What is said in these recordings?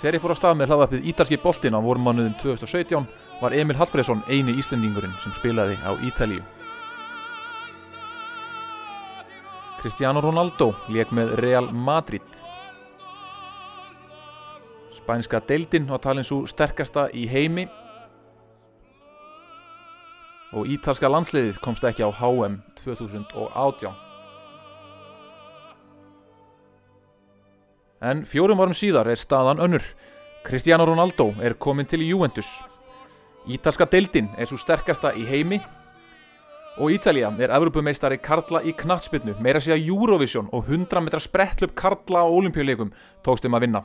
Þegar ég fór að stað með hlaðvarpið Ítalski boltinn á vormánuðum 2017 var Emil Hallfreðsson eini Íslendingurinn sem spilaði á Ítalíu. Cristiano Ronaldo leik með Real Madrid. Spænska deildin á talin svo sterkasta í heimi og ítalska landsliðið komst ekki á HM 2018. En fjórum varum síðar er staðan önnur. Cristiano Ronaldo er komin til Juventus. Ítalska deildin er svo sterkasta í heimi og Ítalija er Evropameistari Karla í knatsbyrnu, meira að Eurovision og 100 metra sprettlöp Karla á olimpíuleikum tókstum að vinna.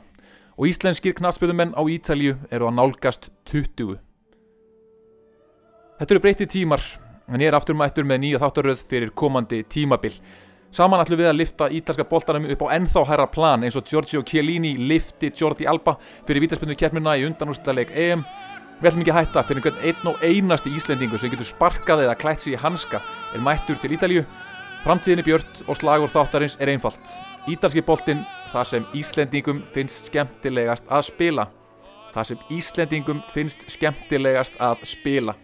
Og íslenskir knatsbyrnumenn á Ítalju eru að nálgast 20. Þetta eru breytið tímar, en ég er aftur mættur með nýja þáttaröð fyrir komandi tímabil. Saman ætlum við að lifta ítalska boltanum upp á ennþá hærra plan eins og Giorgio Chiellini lifti Jordi Alba fyrir vítaspinnu keppnuna í undanúrstæðleik EM. Við ætlum ekki að hætta fyrir einhvern einn og einasti Íslendingu sem getur sparkað eða klætt sig í hanska er mættur til Ítalju. Framtíðinni björt og slagur þáttarins er einfalt. Ítalski boltinn, það sem Íslendingum finnst skemmtilegast að spila. Það sem Íslendingum finnst skemmtilegast að spila.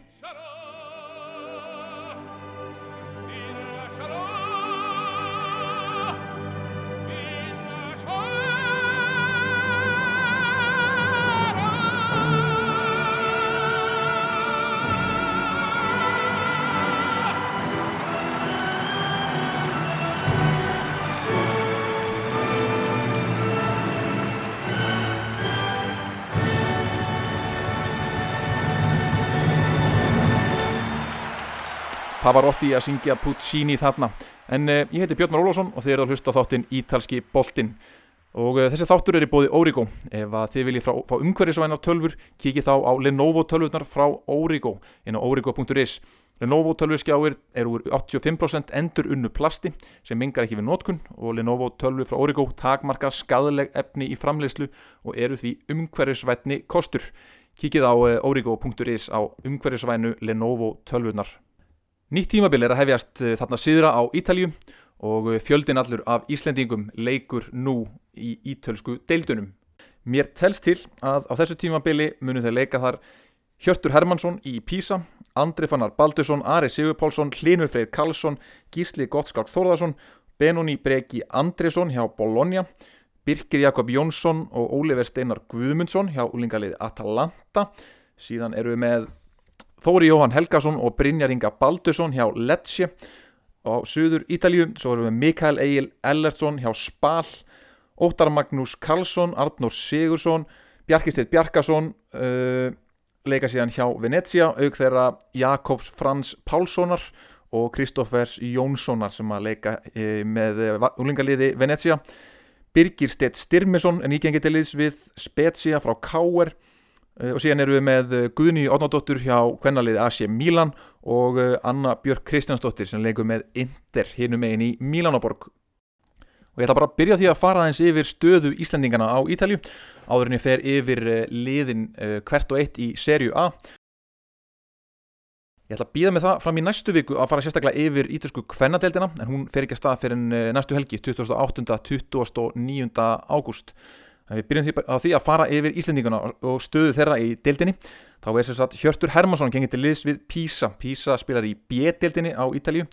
Pavarotti að syngja Puccini þarna. En uh, ég heiti Björn Már Ólásson og þið eru að hlusta á þáttinn Ítalski boltinn. Og uh, þessi þáttur er í bóði Origo. Ef að þið viljið fá umhverfisvænar tölfur kikið þá á Lenovo tölvurnar frá Origo inn á origo.is Lenovo tölvurskjáir eru úr 85% endur unnu plasti sem mingar ekki við nótkun og Lenovo tölvur frá Origo takmarka skadaleg efni í framleiðslu og eru því umhverfisvætni kostur. Kikið á uh, origo.is á umhverfisvænu Lenovo tölvurnar Nýtt tímabil er að hefjast uh, þarna síðra á Ítalju og uh, fjöldin allur af Íslendingum leikur nú í ítölsku deildunum. Mér telst til að á þessu tímabili munum þeir leika þar Hjörtur Hermansson í Písa, Andri Fannar Baldursson, Ari Sigurpálsson, Hlinur Freyr Karlsson, Gísli Gottskálk Þórðarsson, Benóni Breki Andresson hjá Bologna, Birkir Jakob Jónsson og Óliver Steinar Guðmundsson hjá úlingaliði Atalanta. Síðan eru við með Þóri Jóhann Helgason og Brynjar Inga Baldursson hjá Lecce á Suður Ítalju, svo erum við Mikael Egil Ellertsson hjá Spal Óttar Magnús Karlsson, Arnór Sigursson Bjarkisteit Bjarkason uh, leika síðan hjá Venezia auk þeirra Jakobs Frans Pálssonar og Kristófers Jónssonar sem að leika uh, með unglingaliði Venezia. Birgir Stett Styrmisson er nýgengi til liðs við Spezia frá Kauer og síðan erum við með Guðni Átnádóttur hjá kvennaliði AC Milan og uh, Anna Björk Kristjánsdóttir sem leikur með Inter hinum megin í Milanoborg og ég ætla bara að byrja því að fara aðeins yfir stöðu Íslandingana á Ítalju áður en ég fer yfir liðin hvert og eitt í serju A Ég ætla að býða með það fram í næstu viku að fara sérstaklega yfir ítalsku kvennadeildina en hún fer ekki að stað fyrir næstu helgi 28. 29. ágúst Við byrjum á því að fara yfir Íslendinguna og stöðu þeirra í deildinni. Þá er þess að Hjörtur Hermansson gengið til liðs við Písa. Písa spilar í B-deildinni á Ítalju.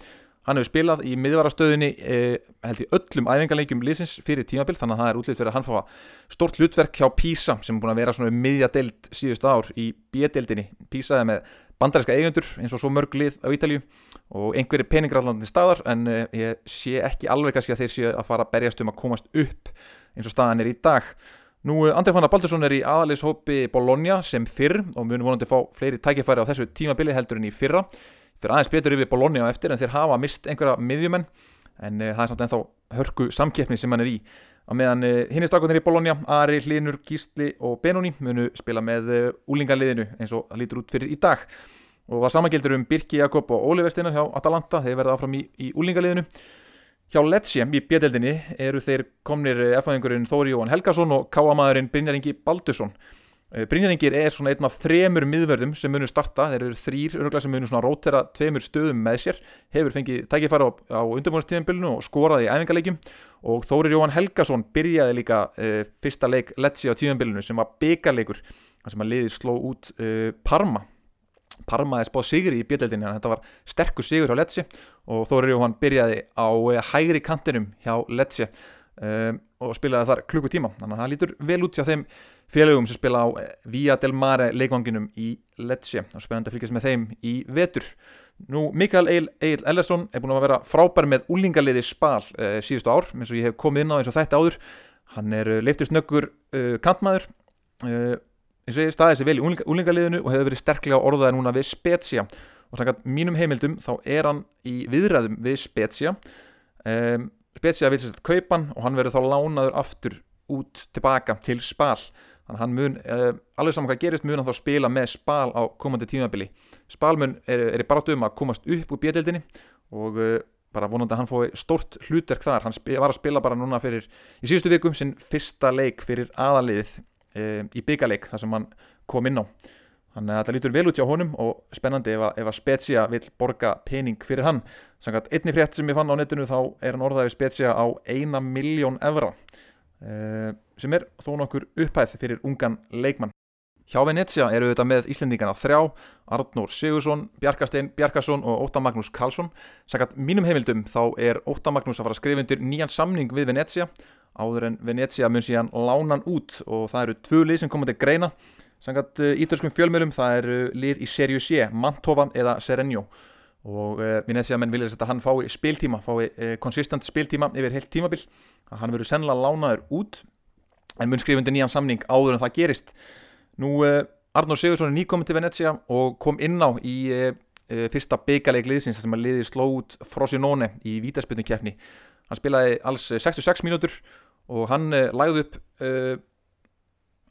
Hann hefur spilað í miðvarastöðinni eh, held í öllum æfingarleikjum liðsins fyrir tímabill þannig að það er útlýtt fyrir að hann fá stort hlutverk hjá Písa sem er búin að vera svona miðjadeild síðust ár í B-deildinni. Písa er með bandarinska eigendur eins og svo mörg lið á Ítalju og einhverjir peningrallandi staðar en eh, ég sé ekki alveg kannski að þeir séu að fara að berjast um að komast upp eins og staðan er í dag. Nú, Andrei Fannar Baldursson er í aðalishópi Bologna sem fyrr og munum vonandi fá fleiri tækifæri á þessu tímabili heldur en í fyrra. Fyrir aðeins betur yfir Bologna eftir en þeir hafa mist einhverja miðjumenn en uh, það er samt ennþá hörku samkeppni sem hann er í. Á meðan uh, hinn er strakunir í Bologna, Ari, Hlinur, Gísli og Benóni munu spila með uh, úlingaliðinu eins og það lítur út fyrir í dag. Og það samangildur um Birki Jakob og Óli Vestina hjá Atalanta, þeir verða áfram í, í úlingaliðinu. Hjá Letsjem í bjödeldinni eru þeir komnir F-fæðingurinn Þóri Jóhann Helgason og K.A.maðurinn Brynjar Ingi Baldursson. Brynjaringir er svona einn af þremur miðverðum sem munur starta, þeir eru þrýr öruglega sem munur rótera tveimur stöðum með sér. Hefur fengið tækifæra á, á undirbúinastíðanbylnu og skoraði í æfingarleikjum og Þórir Jóhann Helgason byrjaði líka uh, fyrsta leik Letzi á tíðanbylnu sem var byggarleikur sem að liði sló út uh, Parma Parma er spáð sigri í bjöldinni þetta var sterkur sigur hjá Letzi og Þórir Jóhann byrjaði á uh, hægri kantinum hjá Letzi og spilaði þar klukkutíma. Þannig að það lítur vel út hjá þeim félögum sem spila á eh, Via del Mare leikvanginum í Lecce. Og spennandi að fylgjast með þeim í vetur. Nú, Mikael Egil Ellersson er búin að vera frábær með úlingaliði spal uh, síðustu ár, eins og ég hef komið inn á eins og þetta áður. Hann er uh, leiftist nöggur uh, kantmaður eins og ég staði þessi vel í úlingaliðinu og hefur verið sterklega orðaði núna við Spezia. Og sannkvæmt mínum heimildum þá er hann í viðræðum við Spezia. Um, Spezia vil sérst kaupan og hann verður þá lánaður aftur út tilbaka til spal. Þannig hann mun, uh, alveg saman hvað gerist mun hann þá spila með spal á komandi tímabili. Spalmun er, er í baratu um að komast upp úr bjöldinni og uh, bara vonandi að hann fóði stort hlutverk þar. Hann var að spila bara núna fyrir í síðustu vikum sinn fyrsta leik fyrir aðaliðið uh, í byggaleik þar sem hann kom inn á þannig að þetta lítur vel út hjá honum og spennandi ef að, ef að Spezia vil borga pening fyrir hann Sannkvæmt einni frétt sem ég fann á netinu þá er hann orðaði Spezia á eina miljón evra sem er þó nokkur upphæð fyrir ungan leikmann. Hjá Venetia eru þetta með Íslendingana þrjá, Arnór Sigursson, Bjarkastein Bjarkason og Óta Magnús Karlsson. Sakat mínum heimildum þá er Óta Magnús að fara að skrifa undir nýjan samning við Venetia áður en Venetia mun síðan lánan út og það eru tvö lið sem koma til greina. Sakat ítalskum fjölmjölum það eru lið í Serju C, Mantova eða Serenjó og uh, Venetia menn vilja að hann fái spiltíma, fái konsistent spiltíma yfir heilt tímabil. Hann verður sennilega lánaður út en mun skrifundi nýjan samning áður en það gerist nú Arnór Sigursson er nýkominn til Venecia og kom inn á í fyrsta byggaleg liðsins sem að liði sló út Frosinone í vítaspilnu keppni hann spilaði alls 66 mínútur og hann læði upp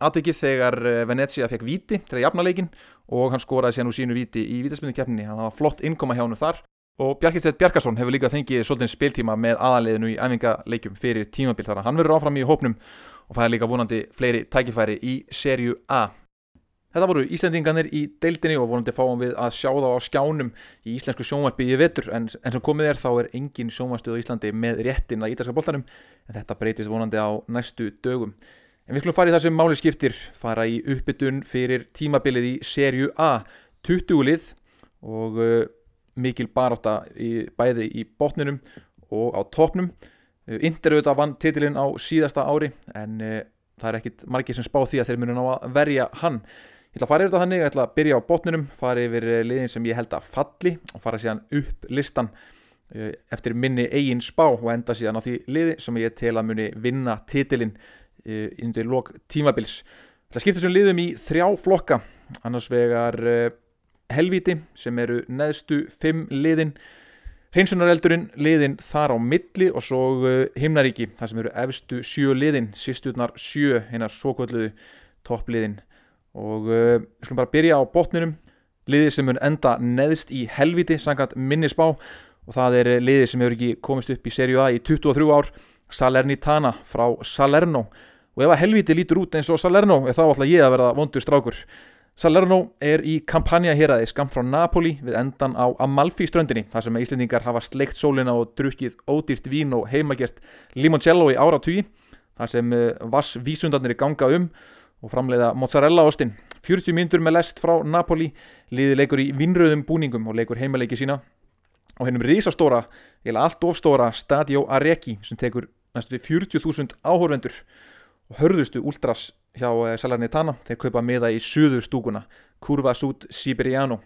aðtökið þegar Venecia fekk víti til að jafna leikin og hann skoraði sér nú sínu víti í vítaspilnu keppni hann var flott innkoma hjá hann þar og Bjarkistedt Bjarkarsson hefur líka fengið svolítið spiltíma með aðaliðinu í æfingaleikum fyrir tímabil þar hann verður áfram í hópnum og er líka vonandi fleiri tækifæri í serju A. Þetta voru Íslandinganir í deildinni og vonandi fáum við að sjá þá á skjánum í íslensku sjónvarpi í vetur en, en sem komið er þá er engin sjónvarstuð á Íslandi með réttin að ítalska boltanum en þetta breytist vonandi á næstu dögum. En við skulum fara í það sem máli skiptir, fara í uppbytun fyrir tímabilið í serju A, 20 lið og uh, mikil baráta í, bæði í botninum og á topnum. Inder auðvitað vann titilinn á síðasta ári en uh, það er ekkit margir sem spá því að þeir munu ná að verja hann. Ég ætla að fara yfir þetta þannig, ég ætla að byrja á botninum, fara yfir eh, liðin sem ég held að falli og fara síðan upp listan uh, eftir minni eigin spá og enda síðan á því liði sem ég tel að muni vinna titilinn uh, undir lok tímabils. Það skiptir sem liðum í þrjá flokka, annars vegar helvíti sem eru neðstu fimm liðin Hreinsunareldurinn liðin þar á milli og svo himnaríki þar sem eru efstu sjö liðin, sýstutnar sjö hinnar svo kvölduðu toppliðin og uh, við skulum bara byrja á botninum, liði sem mun enda neðst í helviti sangat minnisbá og það er uh, liði sem hefur ekki komist upp í serju A í 23 ár, Salernitana frá Salerno. Og ef að helviti lítur út eins og Salerno er þá alltaf ég að verða vondur strákur. Salerno er í kampanja héræði skamt frá Napoli við endan á Amalfi ströndinni þar sem Íslendingar hafa sleikt sólina og drukkið ódýrt vín og heimagert limoncello í ára tugi þar sem eh, vass vísundarnir er ganga um og framleiða mozzarella ostin 40 myndur með lest frá Napoli. Liði leikur í vinnröðum búningum og leikur heimaleiki sína. Og hennum risastóra, eða allt ofstóra Stadio Arequi sem tekur næstu 40.000 áhórvendur og hörðustu últras hjá eh, Salernitana, þeir kaupa miða í suður stúkuna, Curva Sud Siberiano.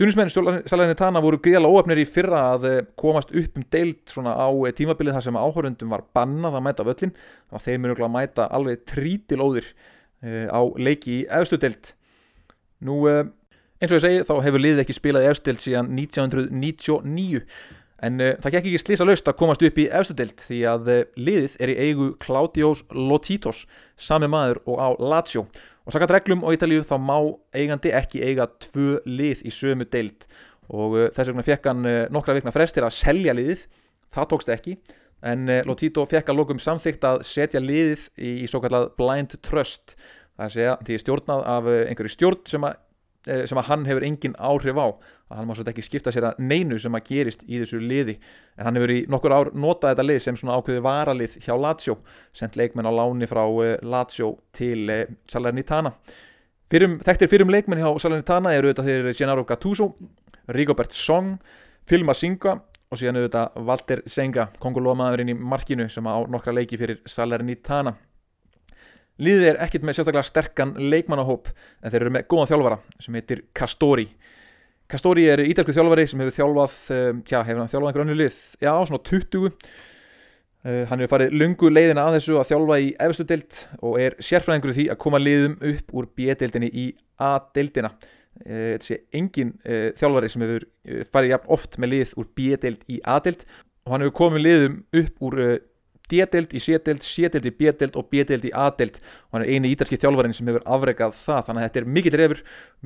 Stunismenn Salernitana voru gríðalega óöfnir í fyrra að eh, komast upp um deilt á eh, tímabilið þar sem áhörundum var bannað að mæta völlin, að þeir munu að mæta alveg trítilóðir á leiki í efstu deilt. Nú, eins og ég segi, þá hefur liðið ekki spilað í efstu deilt síðan 1999 En það gekk ekki slísa laust að komast upp í efstudelt því að liðið er í eigu Claudios Lotitos, sami maður og á Lazio. Og sakat reglum á Ítalíu þá má eigandi ekki eiga tvö lið í sömu deilt og uh, þess vegna fekk hann nokkra vikna frestir að selja liðið, það tókst ekki. En Lotito fekk að lokum samþygt að setja liðið í, svo kallað blind trust. Það er að segja því stjórnað af eh, einhverju stjórn sem eh, sem að hann hefur engin áhrif á að hann má svolítið ekki skipta sér að neinu sem að gerist í þessu liði. En hann hefur í nokkur ár notað þetta lið sem svona ákveði varalið hjá Lazio sendt leikmenn á láni frá eh, Lazio til eh, Salernitana. Fyrum, þekktir fyrum leikmenn hjá Salernitana eru þetta þeir Gennaro Gattuso Rigobert Song, Phil Masinga og síðan auðvitað Walter Senga kongolómaðurinn í markinu sem á nokkra leiki fyrir Salernitana Liðið er ekkit með sérstaklega sterkan leikmannahóp en þeir eru með góðan þjálfara sem heitir Castori. Castori er ítalsku þjálfari sem hefur þjálfað um, tja, hefur hann þjálfað einhver önnu lið? Já, svona 20 uh, hann hefur farið lungu leiðina að þessu að þjálfa í efstu deild og er sérfræðingur því að koma liðum upp úr B-deildinni í A-deildina uh, þetta sé engin uh, þjálfari sem hefur farið jafn oft með lið úr B-deild í A-deild og hann hefur komið liðum upp úr uh, D-deild í C-deild, C-deild í B-deild og B-deild í A-deild. Og hann er eini ítalski þjálfarinn sem hefur afregað það. Þannig að þetta er mikill refur,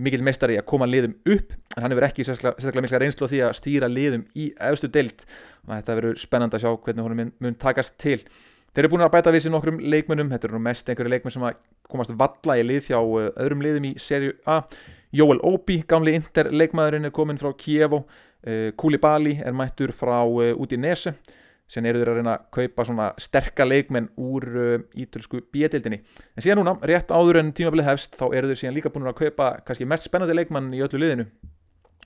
mikill meistari að koma liðum upp en hann hefur ekki sérstaklega, mikla reynslu á því að stýra liðum í efstu deild. Og þetta verður spennand að sjá hvernig hún mun, takast til. Þeir eru búin að bæta við sér nokkrum leikmönnum, þetta eru nú mest einhverju leikmenn sem að komast valla í lið hjá uh, öðrum liðum í serju A. Jóel Óbi, gamli Inter leikmaðurinn er komin frá Kievo, uh, Koulibaly er mættur frá uh, Udinese sen eru þeir að reyna að kaupa svona sterka leikmenn úr uh, ítölsku bíedeildinni. En síðan núna, rétt áður en tímabilið hefst, þá eru þeir síðan líka búin að kaupa kannski mest spennandi leikmann í öllu liðinu.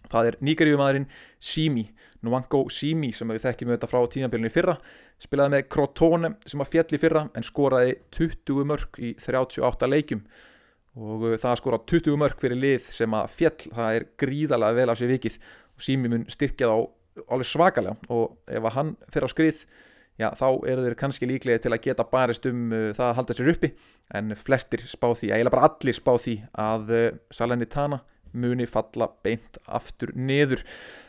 Það er nýgarjöfumadurinn Simi, Nwanko Simi sem við þekkjum auðvitað frá tímabilinu í fyrra, spilaði með Crotone sem að fjall í fyrra en skoraði 20 mörg í 38 leikjum og uh, það að skora 20 mörg fyrir lið sem að fjall, það er gríðalega vel af sér vikið og Simi mun styrkja þá alveg svakalega og ef hann fer á skrið já, þá eru þeir kannski líklega til að geta barist um uh, það að halda sér uppi. En flestir spá því, eiginlega bara allir spá því að uh, Salernitana muni falla beint aftur niður.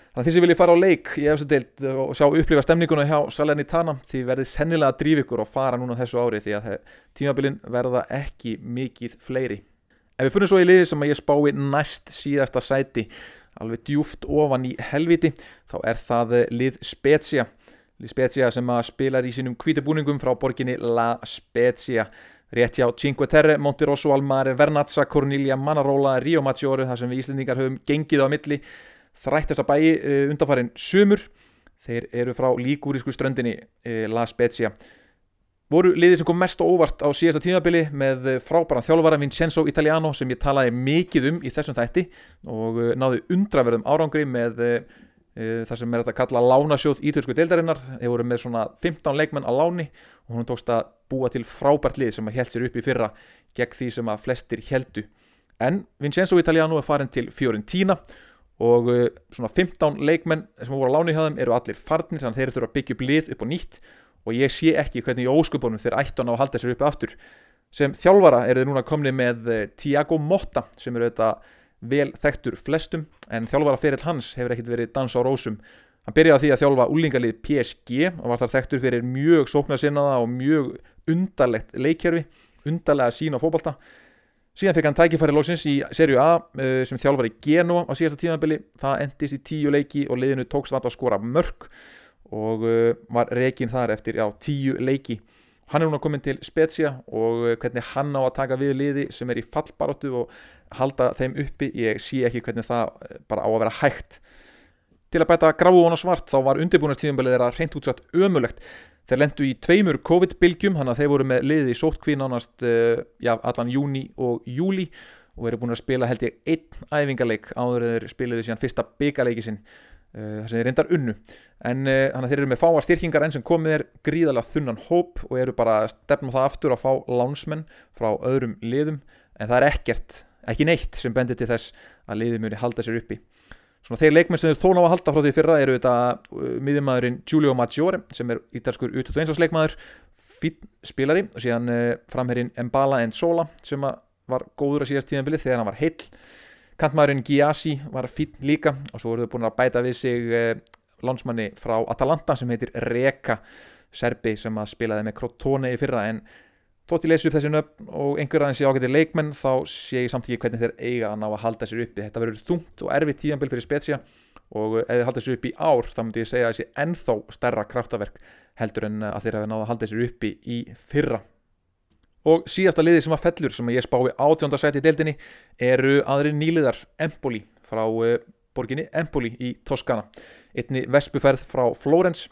Þannig að því sem vilji fara á leik í eftir deild og sjá upplifa stemninguna hjá Salernitana því verðið sennilega að drífa ykkur og fara núna þessu ári því að tímabilin verða ekki mikið fleiri. Ef við funnum svo í liði sem að ég spái næst síðasta sæti alveg djúft ofan í helviti þá er það eh, lið Spezia. Lið Spezia sem að spilar í sínum kvítibúningum frá borginni La Spezia. Rétt hjá Cinque Terre, Monterosso, Almare, Vernazza, Corniglia, Manarola, Rio Maggiore þar sem við Íslendingar höfum gengið á milli. Þrætt þessa bæi uh, undanfarin sumur. Þeir eru frá líkúrísku ströndinni uh, La Spezia voru liðið sem kom mest óvart á síðasta tímabili með frábæran þjálfvara Vincenzo Italiano sem ég talaði mikið um í þessum þætti og eh, náðu undraverðum árangri með uh, það sem er að kalla lánasjóð ítörsku deildarinnar. Þeir voru með svona 15 leikmenn á láni og hún tókst að búa til frábært lið sem að held sér upp í fyrra gegn því sem að flestir heldu en Vincenzo Italiano er farin til Fiorentina og svona 15 leikmenn sem voru á láni hjá þeim eru allir farnir þannig að þeir þurfa að byggja upp lið upp og nýtt og ég sé ekki hvernig í óskupunum þeir ættu að ná að halda sér uppi aftur. Sem þjálfara eru þeir núna komni með eh, Tiago Motta sem eru þetta vel þekktur flestum en þjálfara fyrir hans hefur ekkert verið dans á rósum. Hann byrjaði því að þjálfa úlingalið PSG og var þar þekktur fyrir mjög sóknarsinnaða og mjög undarlegt leikjörfi undarlega sín á fókbalta síðan fekk hann tækifæri lóksins í serju A eh, sem þjálfari Genoa á síðasta tímabili. Það endist í tíu leiki og liðinu tókst vant að skora mörg og uh, var reygin þar eftir já, tíu leiki. Hann er núna komin til Spezia og uh, hvernig hann á að taka við liði sem er í fallbaróttu og halda þeim uppi ég sé ekki hvernig það uh, bara á að vera hægt. Til að bæta gráu og svart þá var undirbúinastíðanbelið þeirra reynd útsatt ömulegt þeir lendu í tveimur COVID-bylgjum hann að þeir voru með liði í sótkví nánast já, allan júni og júli og eru búin að spila held ég einn æfingarleik áður þeir spiluðu síðan fyrsta byggarleiki sinn Uh, þar sem þeir reyndar unnu. En uh, þannig að þeir eru með fáa styrkingar enn sem komið er gríðalega þunnan hóp og eru bara að stefna það aftur að fá lánsmenn frá öðrum liðum. En það er ekkert, ekki neitt sem bendir til þess að liðið muni halda sér uppi. Svona þeir leikmenn sem þeir þóna á að halda frá því fyrra eru þetta uh, miðjumæðurinn Giulio Maggiore sem er ítalskur U21 leikmaður fín spilari. Og síðan framherrin Mbala Enzola sem var góður að síðast tíðanbilið þegar hann var heill Kantmaðurinn Giassi var fín líka og svo voruð þau búin að bæta við sig eh, landsmanni frá Atalanta sem heitir Reka Serbi sem að spilaði með Crotone í fyrra. En þótt ég lesi upp þessi nöfn og einhver aðeins ég ágættir leikmenn þá sé ég samtíði hvernig þeir eiga að ná að halda sér uppi. Þetta verður þungt og erfitt tíðanbíl fyrir Spezia og ef þeir halda sér uppi í ár þá myndi ég segja þessi ennþá stærra kraftaverk heldur en að þeir hafi náða að halda sér uppi í fyrra og síðasta liði sem að fellur sem ég spái átjóndarsæti í deildinni eru aðri nýliðar Empoli frá uh, borginni Empoli í Toskana. Einni vespuferð frá Flórens.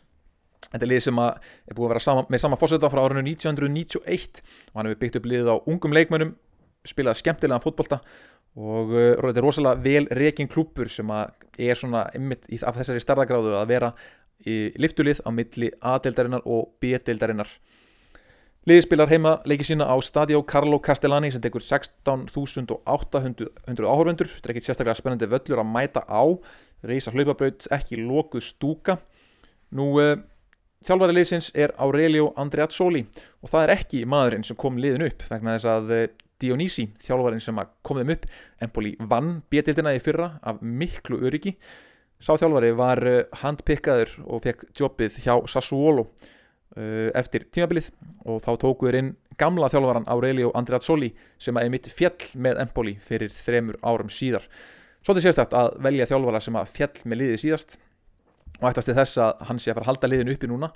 Þetta er lið sem er búið að vera sama, með sama fórseta frá árinu 1991 og hann hefur byggt upp liðið á ungum leikmönnum spilað skemmtilegan fótbolta. Og uh, þetta er rosalega vel reygin klúpur sem er svona ymmit af þessari starðagráðu að vera í liftulið á milli A-deildarinnar og B-deildarinnar Liðið spilar heima leikið sína á Stadio Carlo Castellani sem tekur 16.800 áhörfundur þetta er ekkit sérstaklega spennandi völlur að mæta á. Reysa hlaupabraut, ekki lókuð stúka. Nú uh, Þjálfari liðsins er Aurelio Andreazzoli og það er ekki maðurinn sem kom liðin upp vegna þess að eh, Dionisi, þjálfarinn sem kom þeim upp, Empoli vann bétildina í fyrra af miklu öryggi. Sá þjálfari var eh, handpikkaður og fekk jobbið hjá Sassuolo eftir tímabilið og þá tókuður inn gamla þjálfaran Aurelio Andreazzoli sem að emitt fjall með Empoli fyrir þremur árum síðar. Svo þetta sést að velja þjálfara sem að fjall með liði síðast og ættast til þess að hann sé að fara að halda liðinu uppi núna.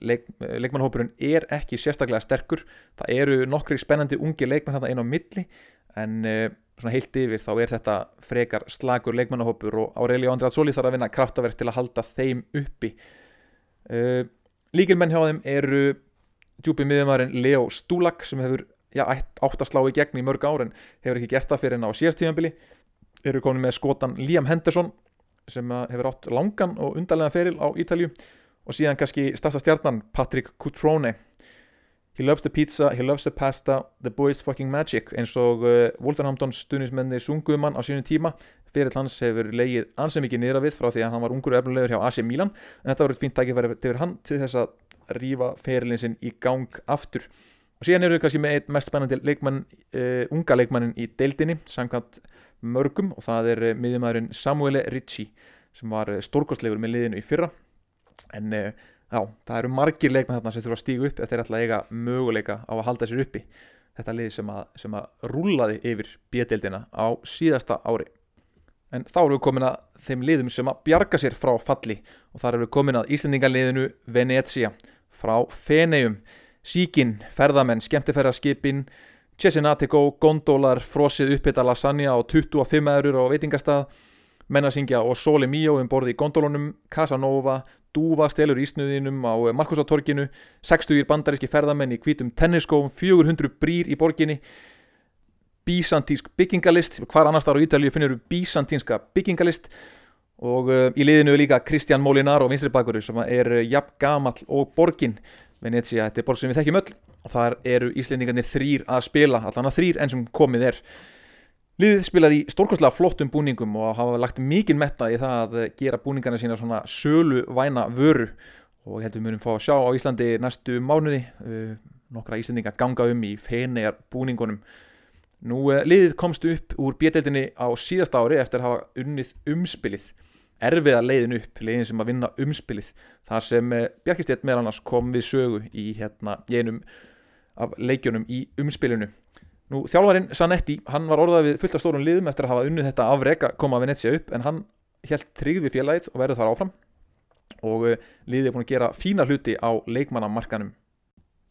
Leik, leikmannhópurinn er ekki sérstaklega sterkur. Það eru nokkri spennandi ungi leikmann hérna einn á milli en uh, svona heilt yfir þá er þetta frekar slagur leikmannhópur og Aurelio Andrazzoli þarf að vinna kraftaverk til að halda þeim uppi. Uh, líkilmenn hjá þeim eru djúpið miðjumæðurinn Leo Stúlak sem hefur já, átt að slá í gegn í mörg ár en hefur ekki gert það fyrir henn á síðastíðanbili eru komin með skotan Liam Henderson sem hefur átt langan og undarlega feril á Ítalju og síðan kannski stærsta stjarnan Patrick Cutrone. He loves the pizza, he loves the pasta, the boys fucking magic eins og uh, Wolverhampton stunismenni sunguðumann á sínum tíma fyrir hans hefur leigið ansið mikið niðra við frá því að hann var ungur og efnulegur hjá AC Milan en þetta voru fint tækifæri til hann til þess að rýfa ferilin sinn í gang aftur. Og síðan eru við kannski með einn mest spennandi leikmann, uh, unga leikmannin í deildinni samkvæmt mörgum og það er eh, miðjumæðurinn Samuele Ricci sem var eh, stórkostlegur með liðinu í fyrra. En já, það eru margir leikmenn þarna sem þurfa að stígu upp ef þeir ætla að eiga möguleika á að halda sér uppi. Þetta lið sem að, sem að rúlaði yfir bjödeildina á síðasta ári en þá erum við komin að þeim liðum sem að bjarga sér frá falli. Og þar erum við komin að Íslandingarliðinu Venetia frá Feneum Síkin, ferðamenn, skemmtifærarskipin Cesenatico, gondólar, frosið upphitta lasagna á 25 eurur á veitingastað, mennasingja og Sole Mio um borði í gondólunum, Casanova, Dúva stelur ísnuðinum á Markusatorginu, 60 bandaríski ferðamenn í hvítum tenniskóum, 400 brýr í borginni, Byzantínsk byggingalist, hvar annars þar á Ítalíu finnir við Byzantínska byggingalist? Og uh, í liðinu er líka Kristján Molinaro, vinstri bakur sem er uh, jafn gamall og borgin. Venecia, þetta er borg sem við þekkjum öll. Og þar eru Íslendingarnir þrýr að spila allan að þrýr enn sem komið er. Liðið spilar í stórkostlega flottum búningum og hafa lagt mikið metta í það að gera búningarna sína svona sölu væna vöru. Og ég held við munum fá að sjá á Íslandi næstu mánuði. Uh, nokkra Íslandingar ganga um í feinegar búningunum Nú uh, liðið komst upp úr bjeteldinni á síðasta ári eftir að hafa unnið umspilið erfiða leiðin upp, leiðin sem að vinna umspilið þar sem uh, Bjarkistjett meðal annars kom við sögu í hérna einum af leikjunum í umspilinu. Nú þjálfarinn Sanetti, hann var orðað við fullt af stórun liðum eftir að hafa unnið þetta afreg að koma að Venetia upp en hann helt tryggð við félagið og verður þar áfram og uh, liðið er búin að gera fína hluti á leikmannamarkanum.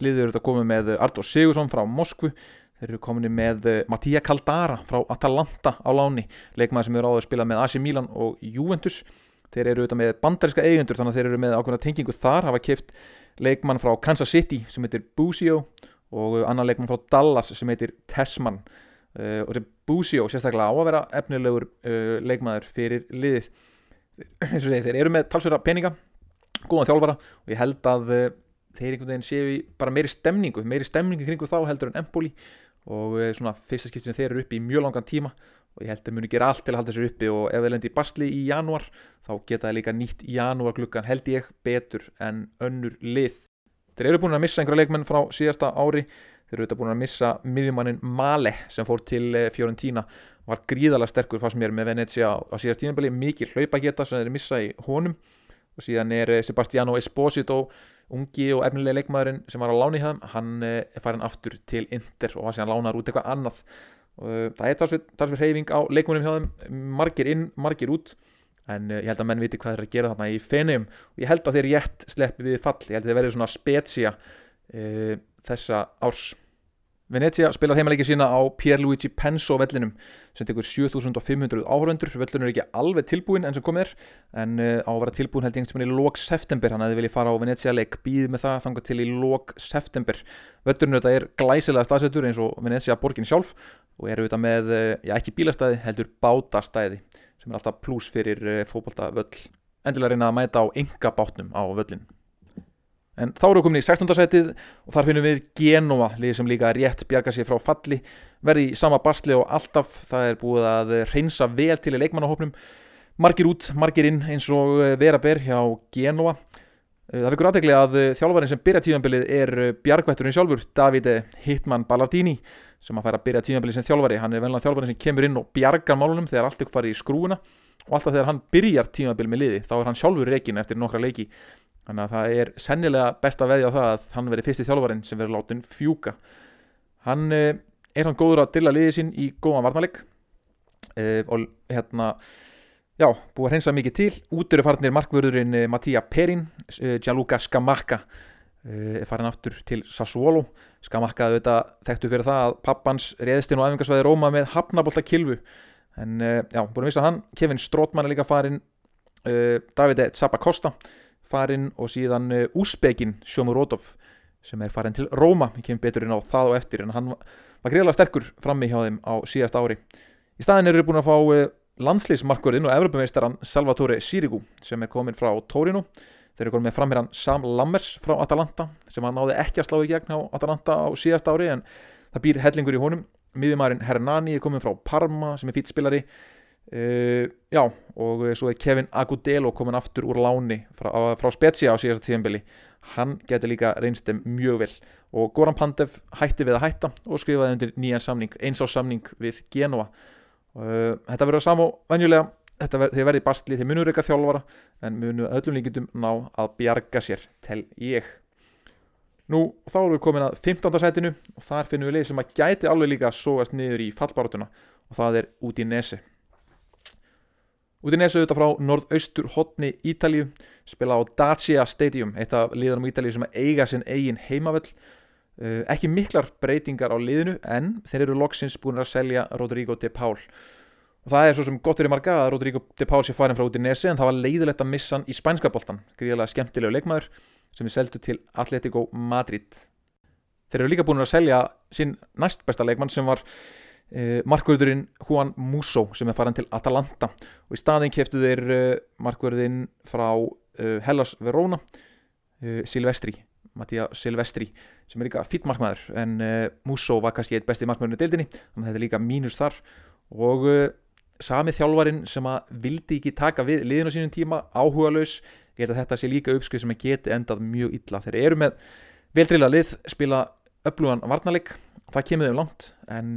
Liðið eru þetta komið með Artur Sigursson frá Moskvu, þeir eru komið með uh, Mattia Caldara frá Atalanta á láni, leikmann sem eru áður að spila með AC Milan og Juventus. Þeir eru auðvitað með bandariska eigendur þannig að þeir eru með ákveðna tengingu þar, hafa kæft leikmann frá Kansas City sem heitir Busio og annan leikmann frá Dallas sem heitir Tessmann. Uh, og Busio sérstaklega á að vera efnilegur uh, leikmaður fyrir liðið. Segi þeir eru með talsverða peninga góðan þjálfara og ég held að uh, þeir einhvern veginn séu í bara meiri stemningu meiri stemningu kringu þá heldur en Empoli og svona fyrsta skipt sem þeir eru uppi í mjög langan tíma. Og ég held að muni gera allt til að halda sér uppi. Og ef þeir lendi í basli í janúar þá geta það líka nýtt janúar glukkan held ég betur en önnur lið. Þeir eru búin að missa einhverja leikmenn frá síðasta ári. Þeir eru auðvitað búin að missa miðjumannin Male sem fór til eh, Fiorentina. Var gríðalega sterkur fannst mér með Venezia á síðast tímanbeli mikið hlaupageta sem þeir missa í honum. Og síðan er eh, Sebastiano Esposito ungi og efnilega leikmaðurinn sem var á láni hann, hann eh, er farin aftur til Inter og var síðan lánar út eitthvað annað. Og það er talsveit reyfing á leikmunum þeim margir inn, margir út en ég held að menn viti hvað þeir að gera þarna í fenum og ég held að þeir rétt sleppi við fall ég held að þeir verði svona spetsja uh, þessa árs Venezia spilar heimaleiki sína á Pierluigi Penso vellinum sem tekur 7500 áhöröndur vellunum er ekki alveg tilbúin enn sem komið er en uh, á að vera tilbúin held ég einhvern veginn í lók september. Hann hefði viljað fara á Venezia leik býð með það þangað til í lók september. Vellunum þetta er glæsilega staðsettur eins og Venezia borgin sjálf og eru þetta með, uh, já ekki bílastæði heldur bátastæði sem er alltaf pluss fyrir uh, fókbalta völl endilega reyna að mæta á enga bátnum á völlin En þá eru við komin í 16. setið og þar finnum við Genova, liðið sem líka rétt bjarga sér frá falli, verði í sama barsli og alltaf, það er búið að reynsa vel til í leikmannahopnum, margir út, margir inn eins og vera ber hjá Genova. Eh, það fyrir aðtegli að þjálfarinn sem byrja tímanbilið er bjargvætturinn sjálfur, Davide Hitman Ballardini, sem að færa að byrja tímanbilið sem þjálfari. Hann er vennilega þjálfarinn sem kemur inn og bjargar málunum þegar allt ykkur farið í skrúuna og alltaf þegar hann byrjar tímanbilið með liði, þá er hann sjálfur reygin eftir nokkra leiki Þannig að það er sennilega best að veðja á það að hann veri fyrsti þjálfarinn sem verður látin fjúka. Hann eh, er hann góður að dilla liðið sín í góðan varnaleg eh, og hérna, já, búið að hreinsa mikið til. Út eru farnir markvörðurinn eh, Mattia Perin, Gianluca Scamacca, er farin aftur til Sassuolo. Scamacca auðvitað þekktu fyrir það að pappans reðstinn og æfingarsvæði Róma með hafnabólta kilvu. En já, búin að vissa hann, Kevin Strótmann er líka farin, Davide Zappacosta farin og síðan Úsbegin uh, Sjómurótov sem er farin til Róma, ég kem betur inn á það og eftir en hann var greiðlega sterkur frammi hjá þeim á síðast ári. Í staðin eru búin að fá uh, landslýsmarkurinn og Evropameistaran Salvatore Sirigu sem er komin frá Torino. Þeir eru komin með framherran Sam Lammers frá Atalanta sem hann náði ekki að slá í gegn á Atalanta á síðast ári en það býr hellingur í honum. Miðjumærin Hernani er komin frá Parma sem er fýtspilari Uh, já, og svo er Kevin Agudelo komin aftur úr láni frá, frá Spezia á síðasta tíðanbili hann getur líka reynstum mjög vel. Og Goran Pandev hætti við að hætta og skrifaði undir nýjan samning eins á samning við Genoa. Uh, þetta verður samó venjulega. Þetta ver, verði bastli, þeir munur eitthvað þjálfara en munu öllum líkjum ná að bjarga sér tel ég. Nú þá erum við komin að 15. setinu og þar finnum við leið sem að gæti alveg líka að sóast niður í fallbarotuna og það er út í nesi Udinese auðvitað frá norðaustur hotni Ítalíu spila á Dacia Stadium, eitt af liðanum Ítalíu sem eiga sinn eigin heimavöll. Uh, ekki miklar breytingar á liðinu en þeir eru loksins búin að selja Rodrigo de Paul. Og það er svo sem gott verið marga að Rodrigo de Paul sé farin frá Udinese en það var leiðilegt að missa hann í spænska boltan gríðilega skemmtilegu leikmaður sem er seldu til Atletico Madrid. Þeir eru líka búin að selja sinn næst besta leikmann sem var markvörðurinn Juan Musso sem er farin til Atalanta. Og í staðin keftu þeir uh, markvörðin frá uh, Hellas Verona Silvestri, Mattia Silvestri sem er líka fýtt markmaður. En Musso var kannski eitt besti markmaðurinn í deildinni þannig að þetta er líka mínus þar. Og samið þjálfarin sem að vildi ekki taka við liðinu sínum tíma áhuga laus, ég held að þetta sé líka uppskrið sem að geti endað mjög illa. Þeir eru með veldrila lið, spila öflugan varnalik, það kemur þeim langt en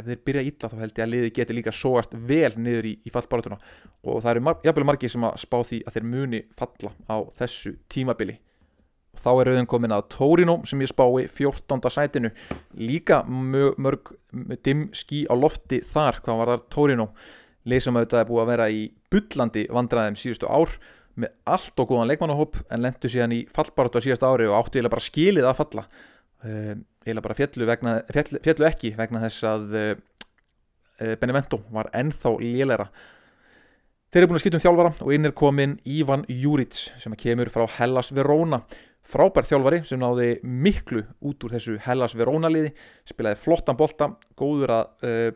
ef þeir byrja ítla þá held ég að liði geti líka sóast vel niður í, í fallbaratuna og það eru mar jafnvel margir sem að spá því að þeir muni falla á þessu tímabili. Og þá er auðvitað komin að Torino sem ég spái 14. sætinu. Líka mörg dimm skí á lofti þar hvað var þar Torino. Leið sem auðvitað er búið að vera í byllandi vandraðum síðustu ár með allt og góðan leikmannahóp en lendu síðan í fallbaratu á síðast ári og áttu ég bara skilið að falla um, eiginlega bara fjallu, vegna, fjallu, fjallu ekki vegna þess að uh, Benevento var ennþá lélera þeir eru búin að skipta um þjálfara og inn er komin Ivan Juric sem kemur frá Hellas Verona. Frábær þjálfari sem náði miklu út úr þessu Hellas Verona liði spilaði flottan bolta, góður að uh,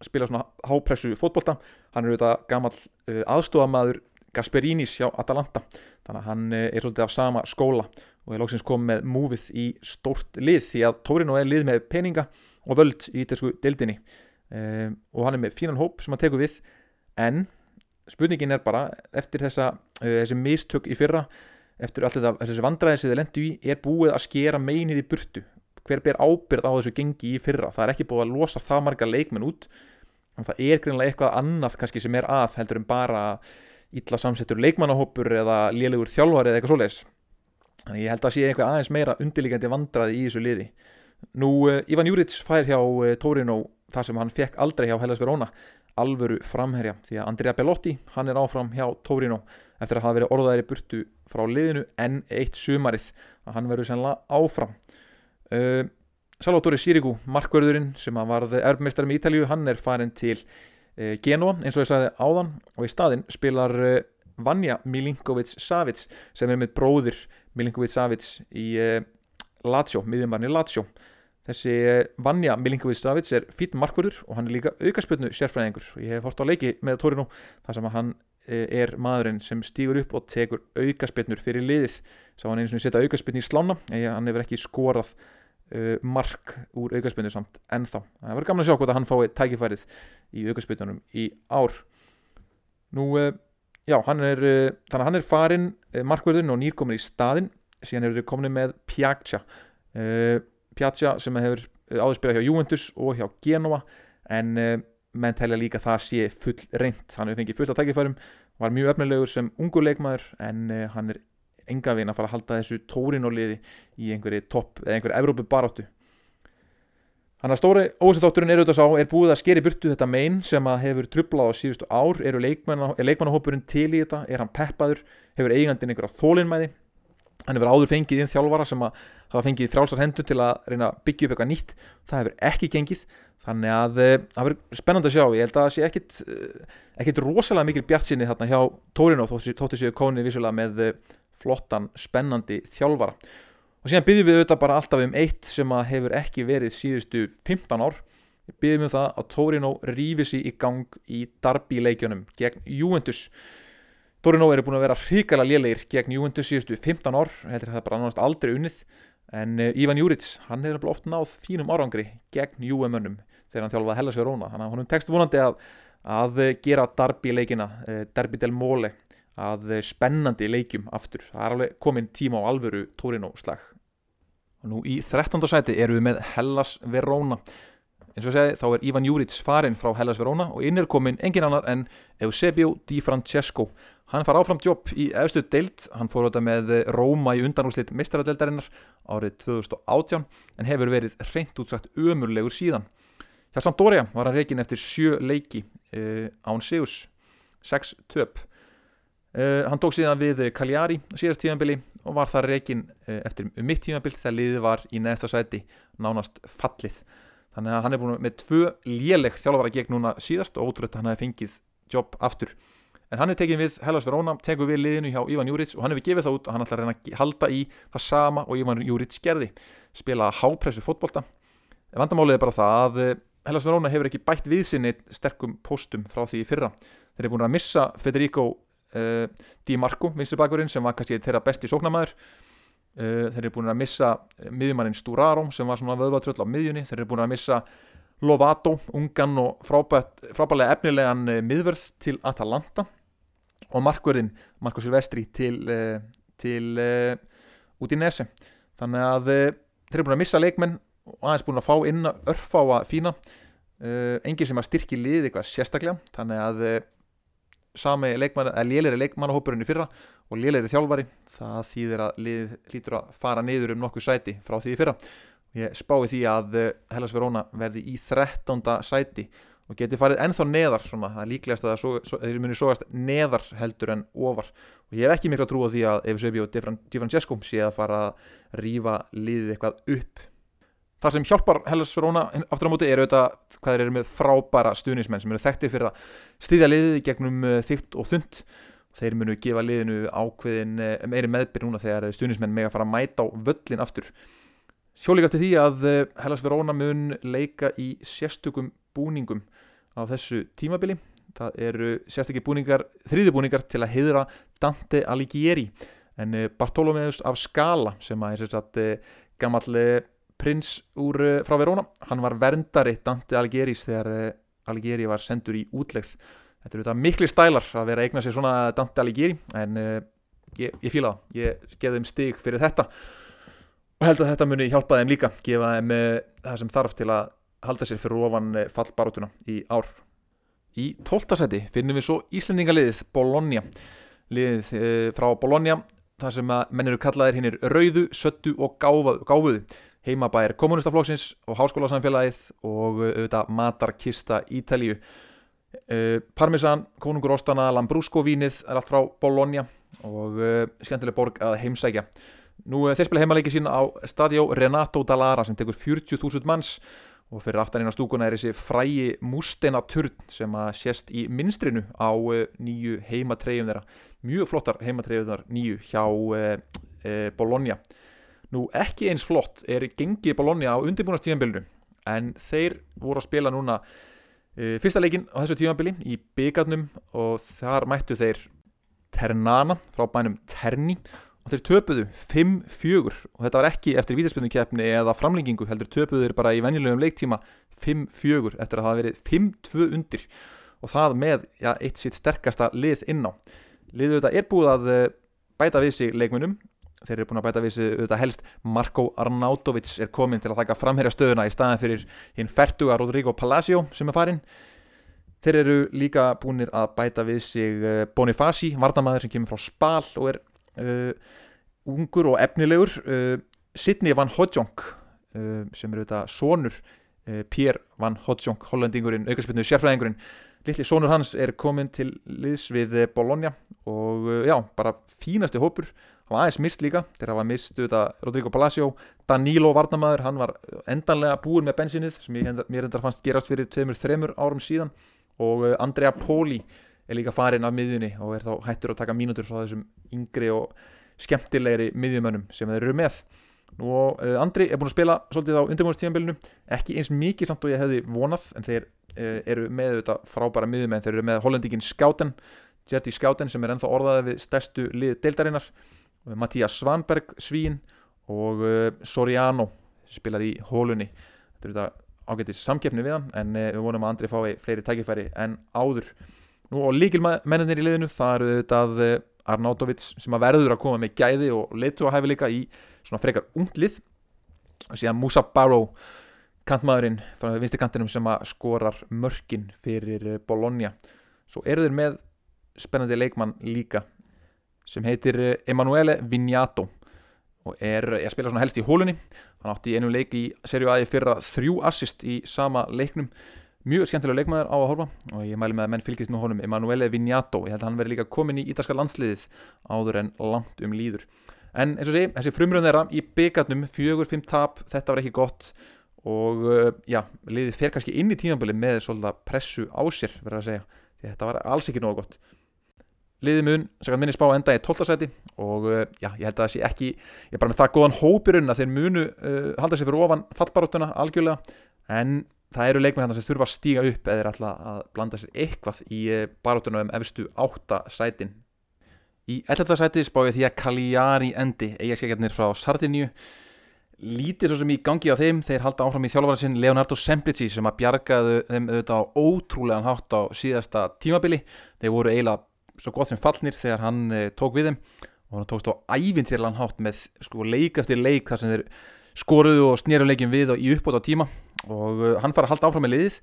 spila svona hápressu fótbolta. Hann er auðvitað gammal uh, aðstofamaður Gasperinis hjá Atalanta þannig að hann er svolítið af sama skóla og er lóksins komið með múfið í stórt lið því að Tórinu er lið með peninga og völd í ítalsku deildinni. Um, og hann er með fínan hóp sem hann tekur við. En spurningin er bara eftir þessa, uh, þessi mistök í fyrra eftir allt þetta, þessi vandræði sem þið lendu í er búið að skera meinið í burtu? Hver ber ábyrð á þessu gengi í fyrra? Það er ekki búið að losa það marga leikmenn út. En það er greinlega eitthvað annað kannski sem er að heldur en bara illa samsettur leikmannahópur eða lélegur þjálfar eða eitthvað svoleiðis Þannig ég held að sé eitthvað aðeins meira undirlíkandi vandraði í þessu liði. Nú, uh, Ivan Juric fær hjá uh, Torino þar sem hann fekk aldrei hjá Hellas Verona alvöru framherja því að Andrea Bellotti hann er áfram hjá Torino eftir að hafa verið orðaðir í burtu frá liðinu en eitt sumarið að hann verður sennilega áfram. Uh, Salvatore Sirigu, markverðurinn sem varð erfmeistar með Ítalju, hann er farin til uh, Genoa eins og ég sagði áðan og í staðinn spilar uh, Vanja Milinkovic-Savic sem er með bróðir Milinkovic-Savic í uh, Lazio, miðjumarni Lazio. Þessi Vanja Milinkovic-Savic er fýtt markverður og hann er líka aukarspilnu sérfræðingur. Og ég hef hort á leiki með Torino þar sem hann er maðurinn sem stýgur upp og tekur aukarspilnur fyrir liðið. Sá hann eins og setja aukarspilni í slána en hann hefur ekki skorað mark úr aukarspilnu samt ennþá. Það verður gaman að sjá hvort að hann fái tækifærið í aukarspilnunum í ár. Nú, já, hann er uh, þannig að hann er farin markverðin og nýrkominn í staðin síðan hefur við komin með Piazza Piazza sem hefur áður spilað hjá Juventus og hjá Genoa en menn telja líka það sé full reynd hann hefur fengið fullt af tækifærum var mjög öfnilegur sem ungu leikmaður en hann er enga veginn að fara að halda þessu tórinóliði í einhverju topp eða einhverju Evrópu baráttu Þannig að stóri ósendótturinn er auðvitað sá er búið að skeri burtu þetta megin sem að hefur trublað á síðustu ár eru leikmanna, er leikmannahópurinn til í þetta er hann peppaður, hefur eigandinn einhverja þólinnmæði hann hefur áður fengið inn þjálfara sem að hafa fengið frálsar hendur til að reyna að byggja upp eitthvað nýtt það hefur ekki gengið þannig að eh, það verður spennand að sjá ég held að það sé ekkit, eh, ekkit rosalega mikil bjart sinni þarna hjá Tórino þóttu séu kónið vissulega með eh, flottan, spennandi þjálfara og síðan byggjum við auðvitað bara alltaf um eitt sem að hefur ekki verið síðustu 15 ár. Við byggjum um það að Torino rífi sér í gang í darbi leikjunum gegn Juventus. Torino eru búin að vera hrikala lélegir gegn Juventus síðustu 15 ár. Heldur það bara annars aldrei unnið. En uh, Ivan Juric, hann hefur ofta náð fínum árangri gegn Juve-mönnum þegar hann þjálfaði Hellas Verona. Hann tekst vonandi að, að gera darbi leikina, uh, Derby del Mole að spennandi leikjum aftur. Það er alveg komin tíma á alvöru Torino slag. Og nú í 13. sæti erum við með Hellas Verona. Eins og segi þá er Ivan Juric farinn frá Hellas Verona og inn er komin engin annar en Eusebio Di Francesco. Hann far áfram jobb í efstu deilt, hann fór þetta með Róma í undanúslit mistradeldarinnar árið 2018 en hefur verið reynd útsagt ömurlegur síðan. Hjá Sampdoria var hann reygin eftir sjö leiki uh, án Sigus, 6 töp. Uh, hann tók síðan við Cagliari síðast tímanbili og var það reygin uh, eh, eftir mitt tímanbil þegar liðið var í neðsta sæti nánast fallið. Þannig að hann er búin með tvö léleg þjálfvara gegn núna síðast og ótrútt hann hefði fengið jobb aftur. En hann er tekin við Hellas Verona, tekur við liðinu hjá Ivan Juric og hann hefur gefið það út og hann ætlar að reyna að halda í það sama og Ivan Juric gerði. Spila hápressu fótbolta. Vandamálið er bara það að eh, Hellas Verona hefur ekki bætt við sinni sterkum postum frá því fyrra. Þeir eru búin að missa Federico uh, Di Marco, vinsturbakverinn sem var kannski þeirra besti sóknamæður uh, þeir eru búin að missa miðjumannin Sturaro sem var svona vöðvatröll á miðjunni. Þeir eru búin að missa Lovato, ungan og frábælega efnilegan uh, miðverð til Atalanta. Og markverðin Marco Silvestri til, til Udinese. Þannig að þeir eru búin að missa leikmenn og aðeins búin að fá inn að örfáa fína. Enginn sem að styrki lið eitthvað sérstaklega. Þannig að sami leikmann, lélæri leikmannahópurinn í fyrra og lélæri þjálfari. Það þýðir að lið hlýtur að fara niður um nokkuð sæti frá því í fyrra. Ég spái því að eh, Hellas Verona verði í 13. sæti og geti farið ennþá neðar svona, það er líklegast að þeir muni sógast neðar heldur en ofar. Og ég hef ekki miklu að trúa því að Eusebio Di Francesco sé að fara að rýfa liðið eitthvað upp Það sem hjálpar Hellas Verona aftur á móti eru auðvitað hvað þeir eru með frábæra stuðnismenn sem eru þekktir fyrir að stýðja liðið gegnum eh, þygt og þund. Þeir munu gefa liðinu ákveðin eh, meiri meðbyrg núna þegar stuðnismenn með að fara að mæta á völlin aftur. Sjólík eftir því að eh, Hellas Verona mun leika í sérstökum búningum á þessu tímabili. Það eru sérstöki búningar, þrýðubúningar til að heidra Dante Alighieri en Bartolomeus af Skala sem að er sérstaklega gammalli prins úr, uh, frá Verona. Hann var verndari Dante Alighieri's þegar uh, Alighieri var sendur í útlegð. Þetta eru þetta mikli stælar að vera að eigna sér svona Dante Alighieri en uh, ég, ég fíla það, ég geði þeim stig fyrir þetta og held að þetta muni hjálpa þeim líka gefa þeim uh, það sem þarf til að halda sér fyrir ofan uh, fallbarotuna í ár. Í tóltasæti finnum við svo Íslandingaliðið Bologna. Liðið frá Bologna þar sem að menn eru kallaðir hinn er rauðu, söttu og gáfuðu heimabæðir kommunistaflokksins og háskólasamfélagið og uh, auðvitað matarkista Ítalíu. Uh, Parmesan, konungur Óstana, Lambrusco vínið er allt frá Bologna og uh, skemmtileg borg að heimsækja. Nú þeir spila heimaleiki sína á Stadio Renato Dallara sem tekur 40.000 manns og fyrir aftan á stúkuna er þessi frægi músteina turn sem að sést í minstrinu á nýju heimatreyjum þeirra. Mjög flottar heimatreyjum þeirra nýju hjá Bologna nú ekki eins flott er gengið Bologna á undirbúinastíðanbylnu en þeir voru að spila núna e, fyrsta leikin á þessu tíðanbyli í byggarnum og þar mættu þeir Ternana frá bænum Terni og þeir töpuðu 5-4 og þetta var ekki eftir vítaspilnukjapni eða framlengingu heldur töpuðu þeir bara í venjulegum leiktíma 5-4 eftir að það hafa verið 5-2 undir. Og það með ja, eitt sitt sterkasta lið inná liðu þetta er búið að eh, bæta við sig leikmunum þeir eru búin að bæta við sig auðvitað helst. Marko Arnautovic er komin til að taka framherja stöðuna í staðan fyrir hinn færtuga Rodrigo Palacio sem er farin þeir eru líka búinir að bæta við sig eh, Bonifaci, vardamæður sem kemur frá Spal og er uh, ungur og efnilegur. Uh, Sidney Van Hodjong uh, sem eru þetta sonur Pierre Van Hodjong, hollendingurinn aukarspilnu sérfræðingurinn. Litli sonur hans er komin til liðs við Bologna og já, bara fínasti hópur hann var aðeins mist líka, þegar hann var mist þetta Rodrigo Palacio, Danilo Vardamæður hann var endanlega búin með bensinnið sem ég, mér endar fannst gerast fyrir 2-3 árum síðan. Og Andrea Poli er líka farin af miðjunni og er þá hættur að taka mínútur frá þessum yngri og skemmtilegri miðjumönnum sem þeir eru með. Nú, uh, Andri er búin að spila svolítið á undirbúinastíðanbylunu ekki eins mikið samt og ég hefði vonað en þeir uh, eru með þetta frábæra miðjumenn. Þeir eru með hollendingin Skáten Jetty Skáten sem er ennþá orðaðið við stærstu lið deildarinnar Mattías Svanberg Svín og uh, Soriano spilar í hólunni. Þetta eru þetta ágætið samkeppni við hann en við vonum að Andri fái fleiri tækifæri en áður. Nú og líkilmenninir í liðinu það eru auðvitað eh, Arnautovic sem að verður að koma með gæði og leitu að hæfi líka í svona frekar unglið og síðan Musa Barrow kantmaðurinn frá vinstikantinum sem að skorar mörkin fyrir eh, Bologna. Svo eru þeir með spennandi leikmann líka sem heitir eh, Emanuele Vignato og er, ég spila svona helst í hólunni. Hann átti í einu leik í serju aði fyrra þrjú assist í sama leiknum. Mjög skemmtilega leikmaður á að horfa og ég mæli með að menn fylgist nú honum Emanuele Vignato, ég held að hann veri líka komin í ítalska landsliðið áður en langt um líður. En eins og sé, þessi frumröðn þeirra í byggarnum, fjögur, fimm tap þetta var ekki gott og uh, já, liðið fer kannski inn í tímanböli með svolítið pressu á sér verður að segja, þetta var alls ekki nógu gott liðið mun, sagðan minni spá enda í 12. seti og uh, já, ég held að það sé ekki ég er bara með það góðan hópirun að þeir munu uh, halda sér fyrir ofan fallbaróttuna algjörlega en það eru leikmenn sem þurfa að stíga upp eða er alltaf að blanda sér eitthvað í eh, baróttunum um efstu átta sætin í 11. sæti spáði því að Cagliari endi eigaskækjarnir frá Sardiníu lítið svo sem í gangi á þeim þeir halda áfram í þjálfvara sinn Leonardo Semplici sem að bjargaðu þeim auðvitað á ótrúlegan hátt á síðasta tímabili þeir voru eiginlega svo gott sem fallnir þegar hann eh, tók við þeim. Og hann tókst á ævintýrlan hátt með sko leik eftir leik þar sem þeir skoruðu og snýru leikin við í uppbót á tíma og uh, hann fara að halda áfram með liðið.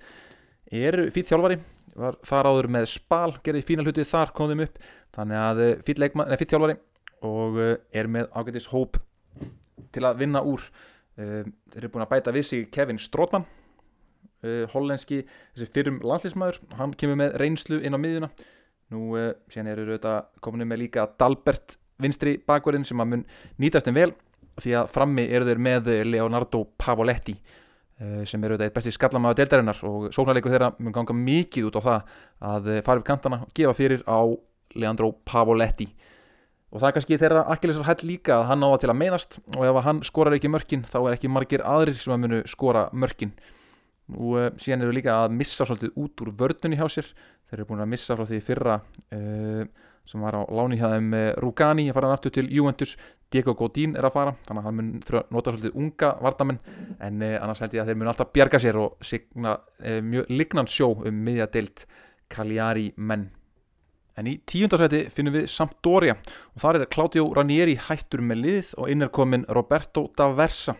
Er fýtt þjálfari var þar áður með spal, gerði fína hluti þar kom þeim upp, þannig að uh, fýtt þjálfari. Og er með ágætis hóp til að vinna úr. Þeir eru búin að bæta við sig Kevin Strótman hollenski, þessi fyrrum landslýsmæður, hann kemur með reynslu inn á miðjuna nú síðan eru þetta kominu með líka Dalbert vinstri bakverðin sem að mun nýtast en vel því að frammi eru þeir með Leonardo Pavoletti Eh, sem eru þetta eitt besti skallamæða deildarinnar og sóknarleikur þeirra mun ganga mikið út á það að eh, fara upp kantana og gefa fyrir á Leandro Pavoletti. Og það er kannski þeirra Akkilisar hætt líka að hann áða til að meðast og ef hann skorar ekki mörkin þá er ekki margir aðrir sem að munu skora mörkin. Og uh, síðan eru líka að missa svolítið út úr vördunni hjá sér þeir eru búin að missa frá því fyrra uh, sem var á láni hjá þeim Rugani að fara aftur til Juventus. Diego Godín er að fara þannig að hann mun nota svolítið unga vardamenn en eh, annars held ég að þeir mun alltaf bjarga sér og signa eh, mjög lignand sjó um miðjadeilt Cagliari menn. En í tíundarsæti finnum við Sampdoria og þar er Claudio Ranieri hættur með lið og inn er komin Roberto D'Aversa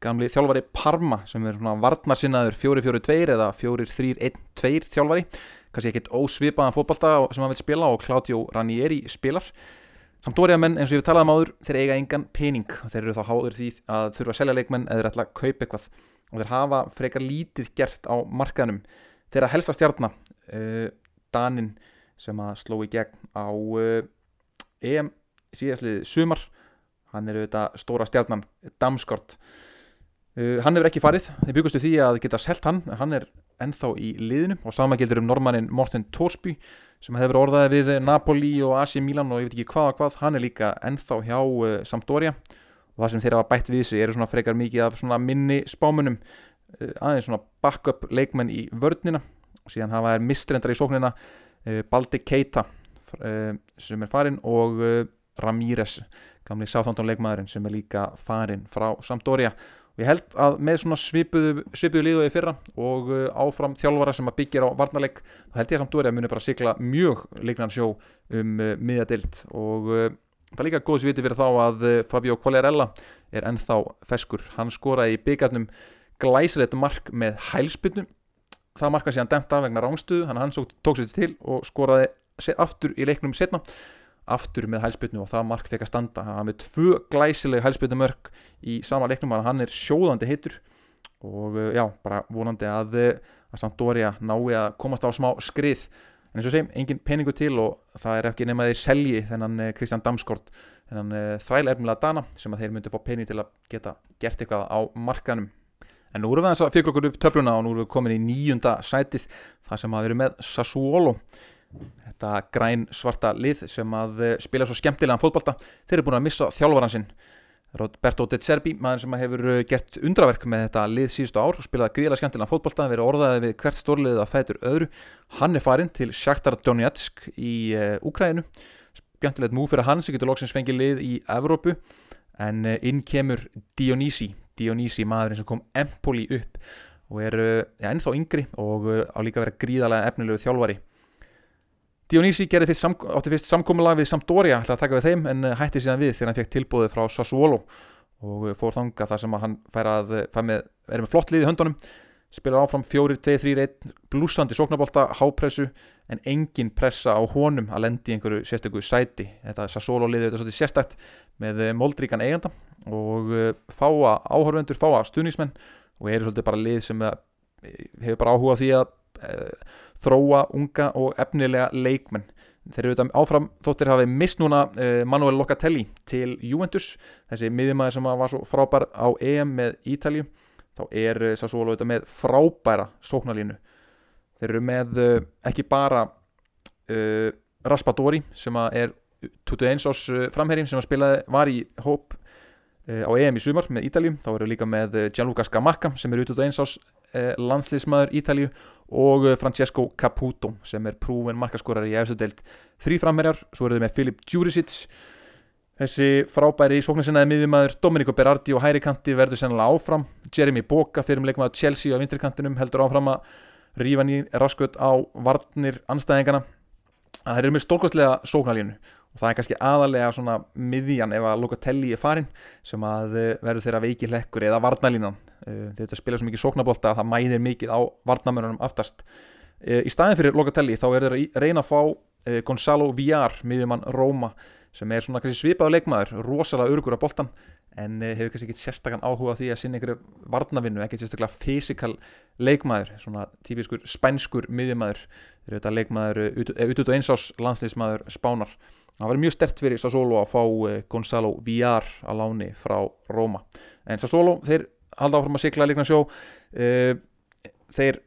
gamli þjálfari Parma sem er svona varnarsinnaður 4-4-2 eða 4-3-1-2 þjálfari kannski ekkit ósvipaðan fótballta sem hann vil spila og Claudio Ranieri spilar. Sampdoria menn eins og ég við talaði um áður þeir eiga engan pening. Og þeir eru þá háður því að þurfa að selja leikmenn eða þeir ætla að kaupa eitthvað. Og þeir hafa frekar lítið gert á markaðnum. Þeirra helsta stjarnar uh, Danin sem að sló í gegn á uh, EM síðastlið sumar. Hann er auðvitað stóra stjarnan Damskort uh, hann hefur ekki farið, þeir byggustu því að geta selt hann, hann er ennþá í liðinu. Og sama gildur um normannin Morten Torsby sem hefur orðaði við Napoli og AC Milan og ég veit ekki hvað og hvað, hann er líka ennþá hjá uh, Sampdoria. Og það sem þeir hafa bætt við sig eru svona frekar mikið af svona minni spámunum uh, aðeins svona backup leikmenn í vördnina og síðan hafa þeir mistrendar í sóknina Baldi Keita sem er farin og Ramírez, gamli Sáþándón leikmaðurinn sem er líka farin frá Sampdoria ég held að með svona svipuðu, svipuðu liðu í fyrra og uh, áfram þjálfara sem að byggja á varnarleik þá held ég að Sampdoria muni bara sigla mjög leiknan sjó um uh, miðjadild og uh, það er líka góðs viti fyrir þá að uh, Fabio Quagliarella er ennþá feskur, hann skoraði í byggarnum glæsilegt mark með hælspilnum það marka síðan demta vegna rángstuðu þannig að hann svo, tók sér til og skoraði aftur í leiknum setna aftur með hælspilnu og það mark fekk að standa. Hann með tvö glæsileg hælspilnu mörg í sama leiknum, að hann er sjóðandi heitur. Og uh, já, bara vonandi að, uh, að Sampdoria nái að komast á smá skrið. En eins og segjum, engin peningu til og það er ekki nema þeir selji þennan Kristján Damskort þennan uh, þrælerfnilega dana sem að þeir myndi fá pening til að geta gert eitthvað á markanum en nú erum við aðeins að fyrir okkur upp töfluna og nú erum við komin í nýjunda sætið það sem að við erum með Sassuolo þetta græn svarta lið sem að eh, spila svo skemmtilegan fótbolta þeir eru búin að missa þjálfvaran sinn. Roberto De Zerbi, maður sem hefur eh, gert undraverk með þetta lið síðustu ár og spilaði gríðilega skemmtilegan fótbolta, verið orðaði við hvert stórlið að fætur öðru, hann er farin til Shakhtar Donetsk í uh, Úkrænu, skemmtilegt múf fyrir hann sem getur loksins fengið lið í Evrópu. En inn kemur Dionisi, Dionisi maðurinn sem kom Empoli upp og er ja, ennþá yngri og á líka vera gríðalega efnilegu þjálfari Sam, átti fyrst samkomulag við Sampdoria ætlaði að taka við þeim en uh, hætti síðan við þegar hann fekk tilbúðið frá Sassuolo og uh, fór þanga þar sem hann fær að uh, fær með, er með flott lið í höndunum spilar áfram 4-2-3-1 blúsandi sóknarbolta, hápressu en engin pressa á honum að lendi einhverju sérstöku sæti. Þetta Sassuolo liðið þetta sérstætt með moldríkan eiganda og fáa áhörvendur, fáa stuðningsmenn og eru svolítið bara lið sem hefur bara áhuga því að þróa unga og efnilega leikmenn. Þeir eru auðvitað áfram þóttir hafi mist núna uh, Manuel Locatelli til Juventus þessi miðjumæður sem var svo frábær á EM með Ítalju þá er uh, Sassuolo auðvitað með frábæra sóknarlínu. Þeir eru með uh, ekki bara uh, Raspadori sem er 21 ás uh, framherjum sem að spilaði var í hóp á EM í sumar með Ítalju þá eru líka með Gianluca Scamacca sem er 21 ás uh, landsliðsmaður Ítalju og uh, Francesco Caputo sem er prúven markaskorari í efstu deild. Þrý framherjar, svo eru þau með Filip Djuricic þessi frábæri sóknarsinnaði miðjumæður Domenico Berardi og hæri kanti verður sennilega áfram. Jeremy Boga, fyrirum leikmaður Chelsea á vinstri kantinum heldur áfram að rífa ný raskut á varnir anstæðingana að þeir eru með stórkostlega sóknarlínu og það er kannski aðalega svona miðjan ef að Locatelli er farin sem að uh, verður þeirra veiki hlekkur eða varnalínan uh, þetta spila svo mikið sóknarbolta að það mæðir mikið á varnamörunum aftast. Uh, í staðin fyrir Locatelli þá er þeir að reyna að fá uh, Gonzalo Villar miðjumann Róma sem er svona svipaður leikmaður rosalega örgur á boltan en hefur kannski ekki sérstakann áhuga á því að sinna einhverju varnavinnu, ekki sérstaklega fysikal leikmaður, svona tífiskur spænskur eru þetta leikmaður eh, út út og einsás landsliðsmaður Spánar. Það var mjög stert fyrir Sassolo að fá Gonzalo Villar á láni frá Róma en Sassolo, þeir halda áfram að sigla leikna sjó. Uh, þeir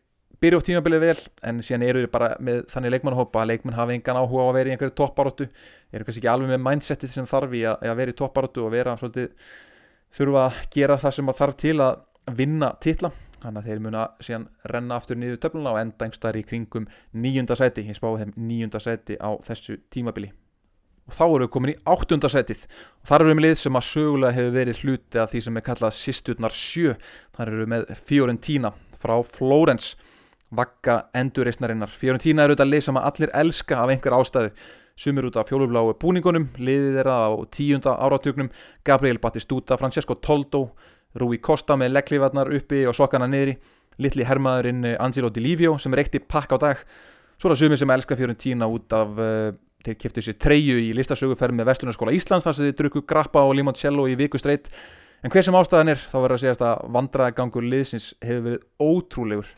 byrju á tímabilið vel en síðan eru þeir bara með þannig leikmannhópa að leikmenn hafa engan áhuga á að vera í einhverju topparóttu eru kannski ekki alveg með mindsetið sem þarf í að, að vera í topparóttu og vera svolítið þurfa að gera það sem þarf til að vinna titla. Þannig að þeir muna síðan renna aftur niður töfluna og enda einhverstaðar í kringum níunda sæti, ég spáði þeim níunda sæti á þessu tímabili og þá erum við komin í áttunda sætið og þar erum við með lið sem að sögulega hefur verið hluti af því sem er kallað Sisturnar sjö. Þar erum við með Fiorentina frá Flórens. Vakka endurreisnarinnar. Fiorentina er auðvitað lið sem að allir elska af einhver ástæðu. Sumir út af fjólubláu búningunum liðið þeirra á tíunda áratugnum Gabriel Battistuta, Francesco Toldo Rui Costa með legglifarnar uppi og sokkana niðri litli hermaðurinn eh, Angelo Di Livio sem reykti pakk á dag. Svo er það sumir sem elska Fiorentina út af uh, þeir keftu sér treyju í listasöguferð með Vestlunarskóla Íslands þar sem þeir drukku grappa og limoncello í viku streitt en hver sem ástæðan er þá verður að segjast að vandræðagangur liðsins hefur verið ótrúlegur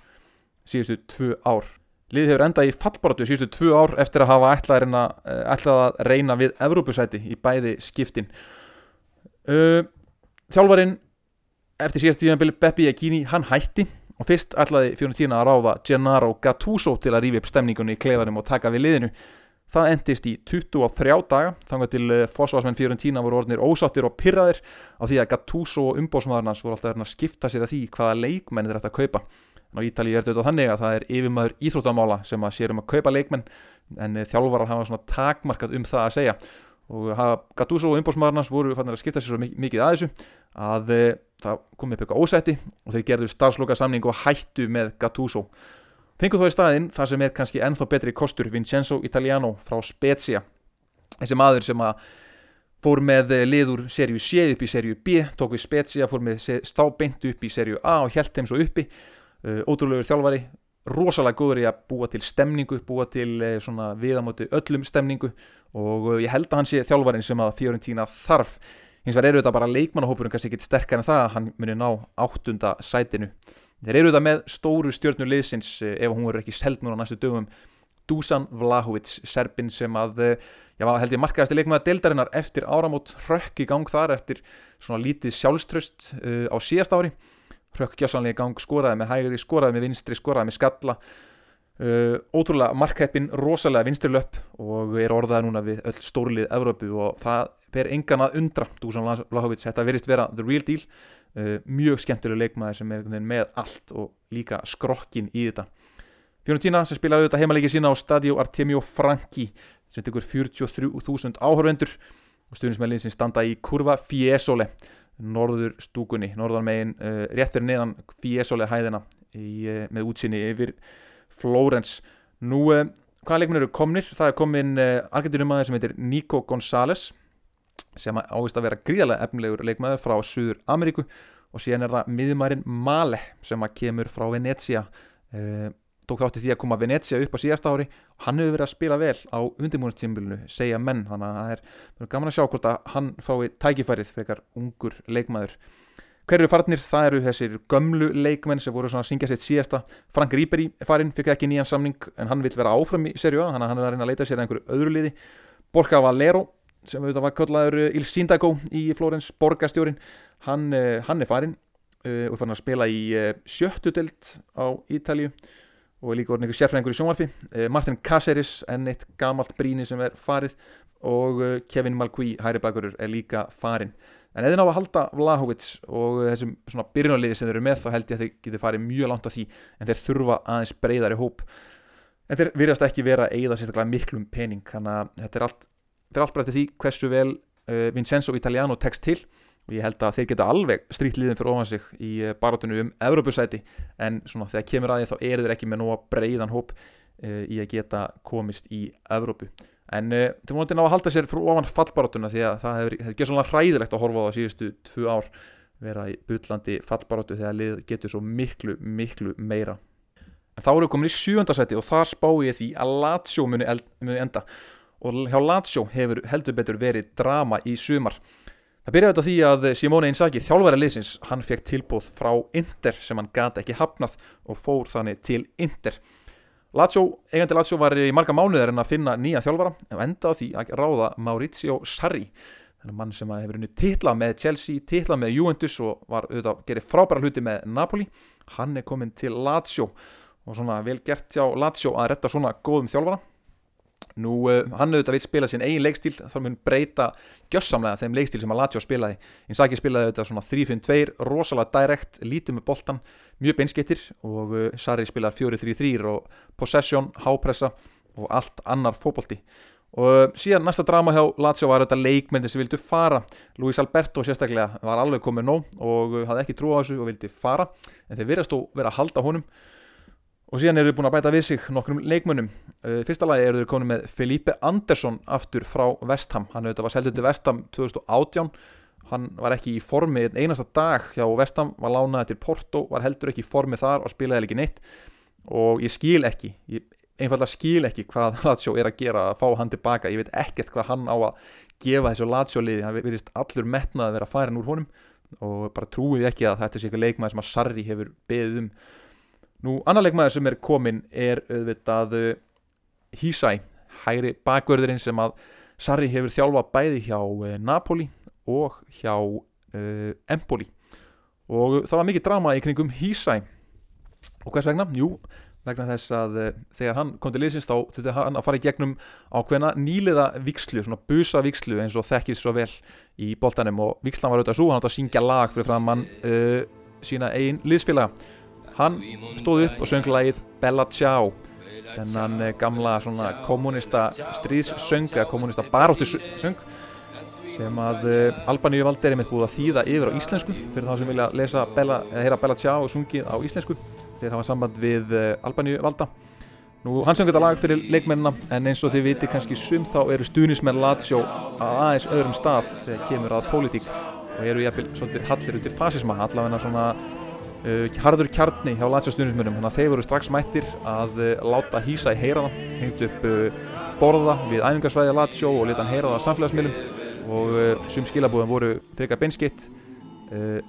síðustu tvö ár. Liðið hefur endað í fallbaratu síðustu tvö ár eftir að hafa eh, ætlað að reyna við Evrópusæti í bæði skiptin. Uh, Þjálfarin eftir síðast tíðanbili Beppi Ekini, hann hætti og fyrst ætlaði Fiorentina að ráða Gennaro Gattuso til að rífi upp stemningunni í klefanum og taka við liðinu það endist í 23 daga. Þangað til uh, fósvarsmenn Fiorentina voru orðnir ósáttir og pyrraðir á því að Gattuso og umbósmaðurnans voru alltaf verið að skipta sér að því hvaða leikmenn þeir ætti að kaupa. Á Ítali er þetta þannig að það er yfirmaður íþróttamála sem að sér um að kaupa leikmenn en þjálfarar hafa svona takmarkað um það að segja. Og Gattuso og umbósmaðurnans voru fannir að skipta sér svo mikið að þessu að það kom upp eitthvað ósætti og þeir gerðu starfsloka samning og hættu með Gattuso fengur þó í staðinn það sem er kannski ennþá betri kostur Vincenzo Italiano frá Spezia. Þessi maður sem að fór með liður serju C upp í serju B tók við Spezia, fór með stábeint upp í serju A og held þeim svo uppi. Uh, ótrúlegur þjálfari rosalega góður í að búa til stemningu búa til uh, svona viðamóti öllum stemningu og uh, ég held að hann sé þjálfarin sem að Fiorentina þarf. Hins vegar eru þetta bara leikmannahópurinn kannski ekkit sterkar en það að hann muni ná áttunda sætinu þeir eru þetta með stóru stjórnu liðsins ef hún verður ekki seld núna næstu dögum. Dusan Vlahovic, serbin sem að já, held ég markaðasti leikmaða deildarinnar eftir áramót. Hrökk í gang þar eftir svona lítið sjálfströst uh, á síðast ári. Hrökk gjásanlega í gang, skoraði með hægri, skoraði með vinstri, skoraði með skalla. Uh, ótrúlega markheppin, rosalega vinstri löpp og er orðaði núna við öll stórlið Evrópu og það ber engan að undra. Dusan Vlahovic, þetta verist vera the real deal uh, mjög skemmtileg leikmaði sem er með allt og líka skrokkin í þetta. Fiorentina sem spilaði auðvitað heimalegi sína á Stadio Artemio Franchi sem tekur 43.000 áhörvendur og stuðnismælinn sem standa í kurva Fiesole norður stúkunni, norðan megin uh, rétt fyrir neðan Fiesole hæðina í, uh, með útsinni yfir Flórens nú, uh, hvaða leikminn eru komnir? það er komin argentinumæður sem heitir Nico González sem ávist að vera gríðarlega efnilegur leikmæður frá Suður Ameríku og síðan er það miðumærin Male sem að kemur frá Venecia tók þátti því að koma Venecia upp á síðasta ári. Og hann hefur verið að spila vel á undirbúinastímbilinu, segja menn. Þannig að það er, er gaman að sjá hvort að hann fái tækifærið frekar ungur leikmaður. Hverju farnir, það eru þessir gömlu leikmenn sem voru svona að syngja sitt síðasta. Frank Ribery farinn, fikk ekki nýjan samning en hann vil vera áfram í serju að hann er að reyna að leita sér einhverju öðru liði. Borja Valero sem auðvitað var köllaður Il Sindago í Flórens borgastjórin, hann, eh, hann er farinn uh, og fann að spila í sjöttudelt á Ítalju og er líka orðin einhver sérfræðingur í sjónvarpi. Martin Caceres, enn eitt gamalt bríni sem er farið og Kevin Malqui, hæri bakurur, er líka farin en eða ná að halda Vlahovic og þessum svona byrjunarliði sem þeir eru með þá held ég að þeir geti farið mjög langt á því en þeir þurfa aðeins breyðari hóp. En þeir virðast ekki vera eigða sérstaklega miklum pening þannig að þetta er allt, er allt bara til því hversu vel uh, Vincenzo Italiano tekst til. Og ég held að þeir geta alveg strýtt liðin fyrir ofan sig í uh, barátunum um Evropasæti en svona þegar kemur að því þá eru þeir ekki með nóga breyðan hóp uh, í að geta komist í Evrópu. En uh, til móti ná að halda sér frá ofan fallbarátuna því að það hefur, hefur gerð svona hræðilegt að horfa á það síðustu tvu ár vera í butlandi fallbarátu þegar lið getur svo miklu, miklu meira. En þá eru við komin í sjúöndarsæti og þar spá ég því að Lazio muni, muni enda og hjá Lazio hefur heldur betur verið drama í sumar. Það byrjaði þetta því að Simone Inzaghi þjálfæra liðsins, hann fekk tilbúð frá Inter sem hann gata ekki hafnað og fór þannig til Inter. Lazio, eigandi Lazio var í marga mánuðar en að finna nýja þjálfara og enda á því að ráða Maurizio Sarri þennan mann sem hefur unni titla með Chelsea, titla með Juventus og var auðvitað að gera frábæra hluti með Napoli. Hann er komin til Lazio og svona vel gert hjá Lazio að retta svona góðum þjálfara Nú, uh, hann auðvitað vil spila sín eigin leikstíl þá mun breyta gjössamlega þeim leikstíl sem að Lazio spilaði. Inzaghi spilaði auðvitað svona 3-5-2 rosalega direkt, lítið með boltan mjög beinskettir og uh, Sarri spilaði 4-3-3 og possession hápressa og allt annar fókbolti og uh, síðan næsta drama hjá Lazio var auðvitað leikmyndin sem vildu fara. Luis Alberto sérstaklega var alveg komið nóg og hafði ekki trú á þessu og vildi fara en þeir verðast þú verið að halda honum og síðan eru þau búin að bæta við sig nokkrum leikmönnum. Uh, fyrsta lagi eru þau konið með Felipe Andersson aftur frá Vestham hann auðvitað var seldið til Vestham 2018 hann var ekki í formi einasta dag hjá Vestham, var lánaði til Porto var heldur ekki í formi þar og spilaði ekki neitt. Og ég skil ekki ég einfallega skil ekki hvað Lazio er að gera að fá hann tilbaka, ég veit ekkert hvað hann á að gefa þessu Lazio liði hann verðist allur metnað að vera færin úr honum. Og bara trúið ekki að þetta sé eitthvað leikmað sem að Sarri hefur beðið um Nú, annar leikmaður sem er komin er auðvitað uh, Hísæ, hægri bakverðurinn sem að Sarri hefur þjálfa bæði hjá uh, Napoli og hjá uh, Empoli. Og það var mikið drama í kringum Hísæ. Og hvers vegna? Jú, vegna þess að uh, þegar hann kom til liðsins þá þurfti hann að fara í gegnum ákveðna nýliða vikslu, svona busa vikslu eins og þekkið svo vel í boltanum. Og vikslan var auðvitað svo, hann átt að syngja lag fyrir fram mann uh, sína eigin liðsfélaga hann stóð upp og söng lagið Bella Ciao. Þennan uh, gamla svona kommunista stríðssöng eða kommunista baróttisöng sem að uh, Albaníu valdi er einmitt búið að þýða yfir á íslensku fyrir þá sem vilja lesa Bella, eða heyra Bella Ciao sungið á íslensku. Þeir hafa samband við uh, Albaníu valda. Nú, hann söng þetta lag fyrir leikmennina en eins og þið viti kannski sum þá eru stuðnismenn Lazio að aðeins öðrum stað þegar kemur að pólitík og eru jafnvel svolítið hallir út í fasisma allavega svona harður kjarni hjá stuðnismennum þannig að þeir voru strax mættir að uh, láta hýsa í heyrana hengt upp uh, borða við æfingarsvæði Lazio og leta hann heyra það á samfélagsmiðlum. Og sum skilabúðum voru frekar beinskitt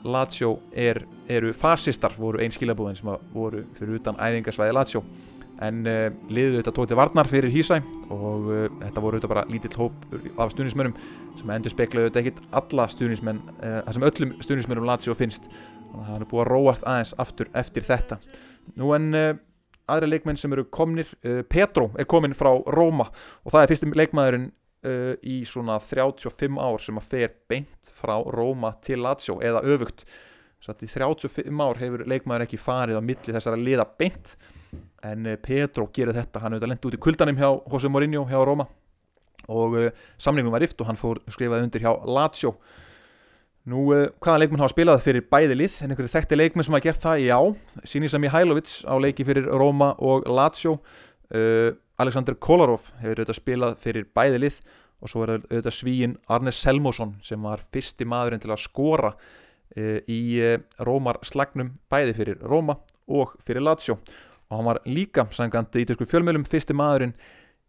Lazio er, eru fasistar voru einn skilabúðin sem voru fyrir utan æfingarsvæði Lazio. En liðið þetta tóti varnar fyrir Hísæ og þetta voru auðvitað bara lítill hóp af stuðnismönnum sem endur speklaði auðvitað ekkit alla stuðnismenn uh, það sem öllum stuðnismönnum Lazio finnst þannig að það er búið að róast aðeins aftur eftir þetta. Nú en aðra leikmenn sem eru komnir Petro er komin frá Róma og það er fyrstum leikmaðurinn í svona 35 ár sem að fer beint frá Róma til Lazio eða öfugt. Satt í 35 ár hefur leikmaður ekki farið á milli þessara liða beint en eh, Petro gerir þetta, hann hefur lendt út í kuldanum hjá Jose Mourinho hjá Roma og uh, samlingum var rift og hann fór skrifaði undir hjá Lazio Nú, uh, hvaða leikmenn hafa spilað fyrir bæði lið? En einhverju þekkti leikmenn sem hafa gert það, já. Sinisa Mihailovic á leiki fyrir Roma og Lazio. Uh, Alexander Kolarov hefur auðvitað spilað fyrir bæði lið. Og svo er auðvitað svíin Arne Selmosson sem var fyrsti maðurinn til að skora í Rómar slagnum bæði fyrir Róma og fyrir Lazio. Og hann var líka sangant í ítalsku fjölmjölum fyrsti maðurinn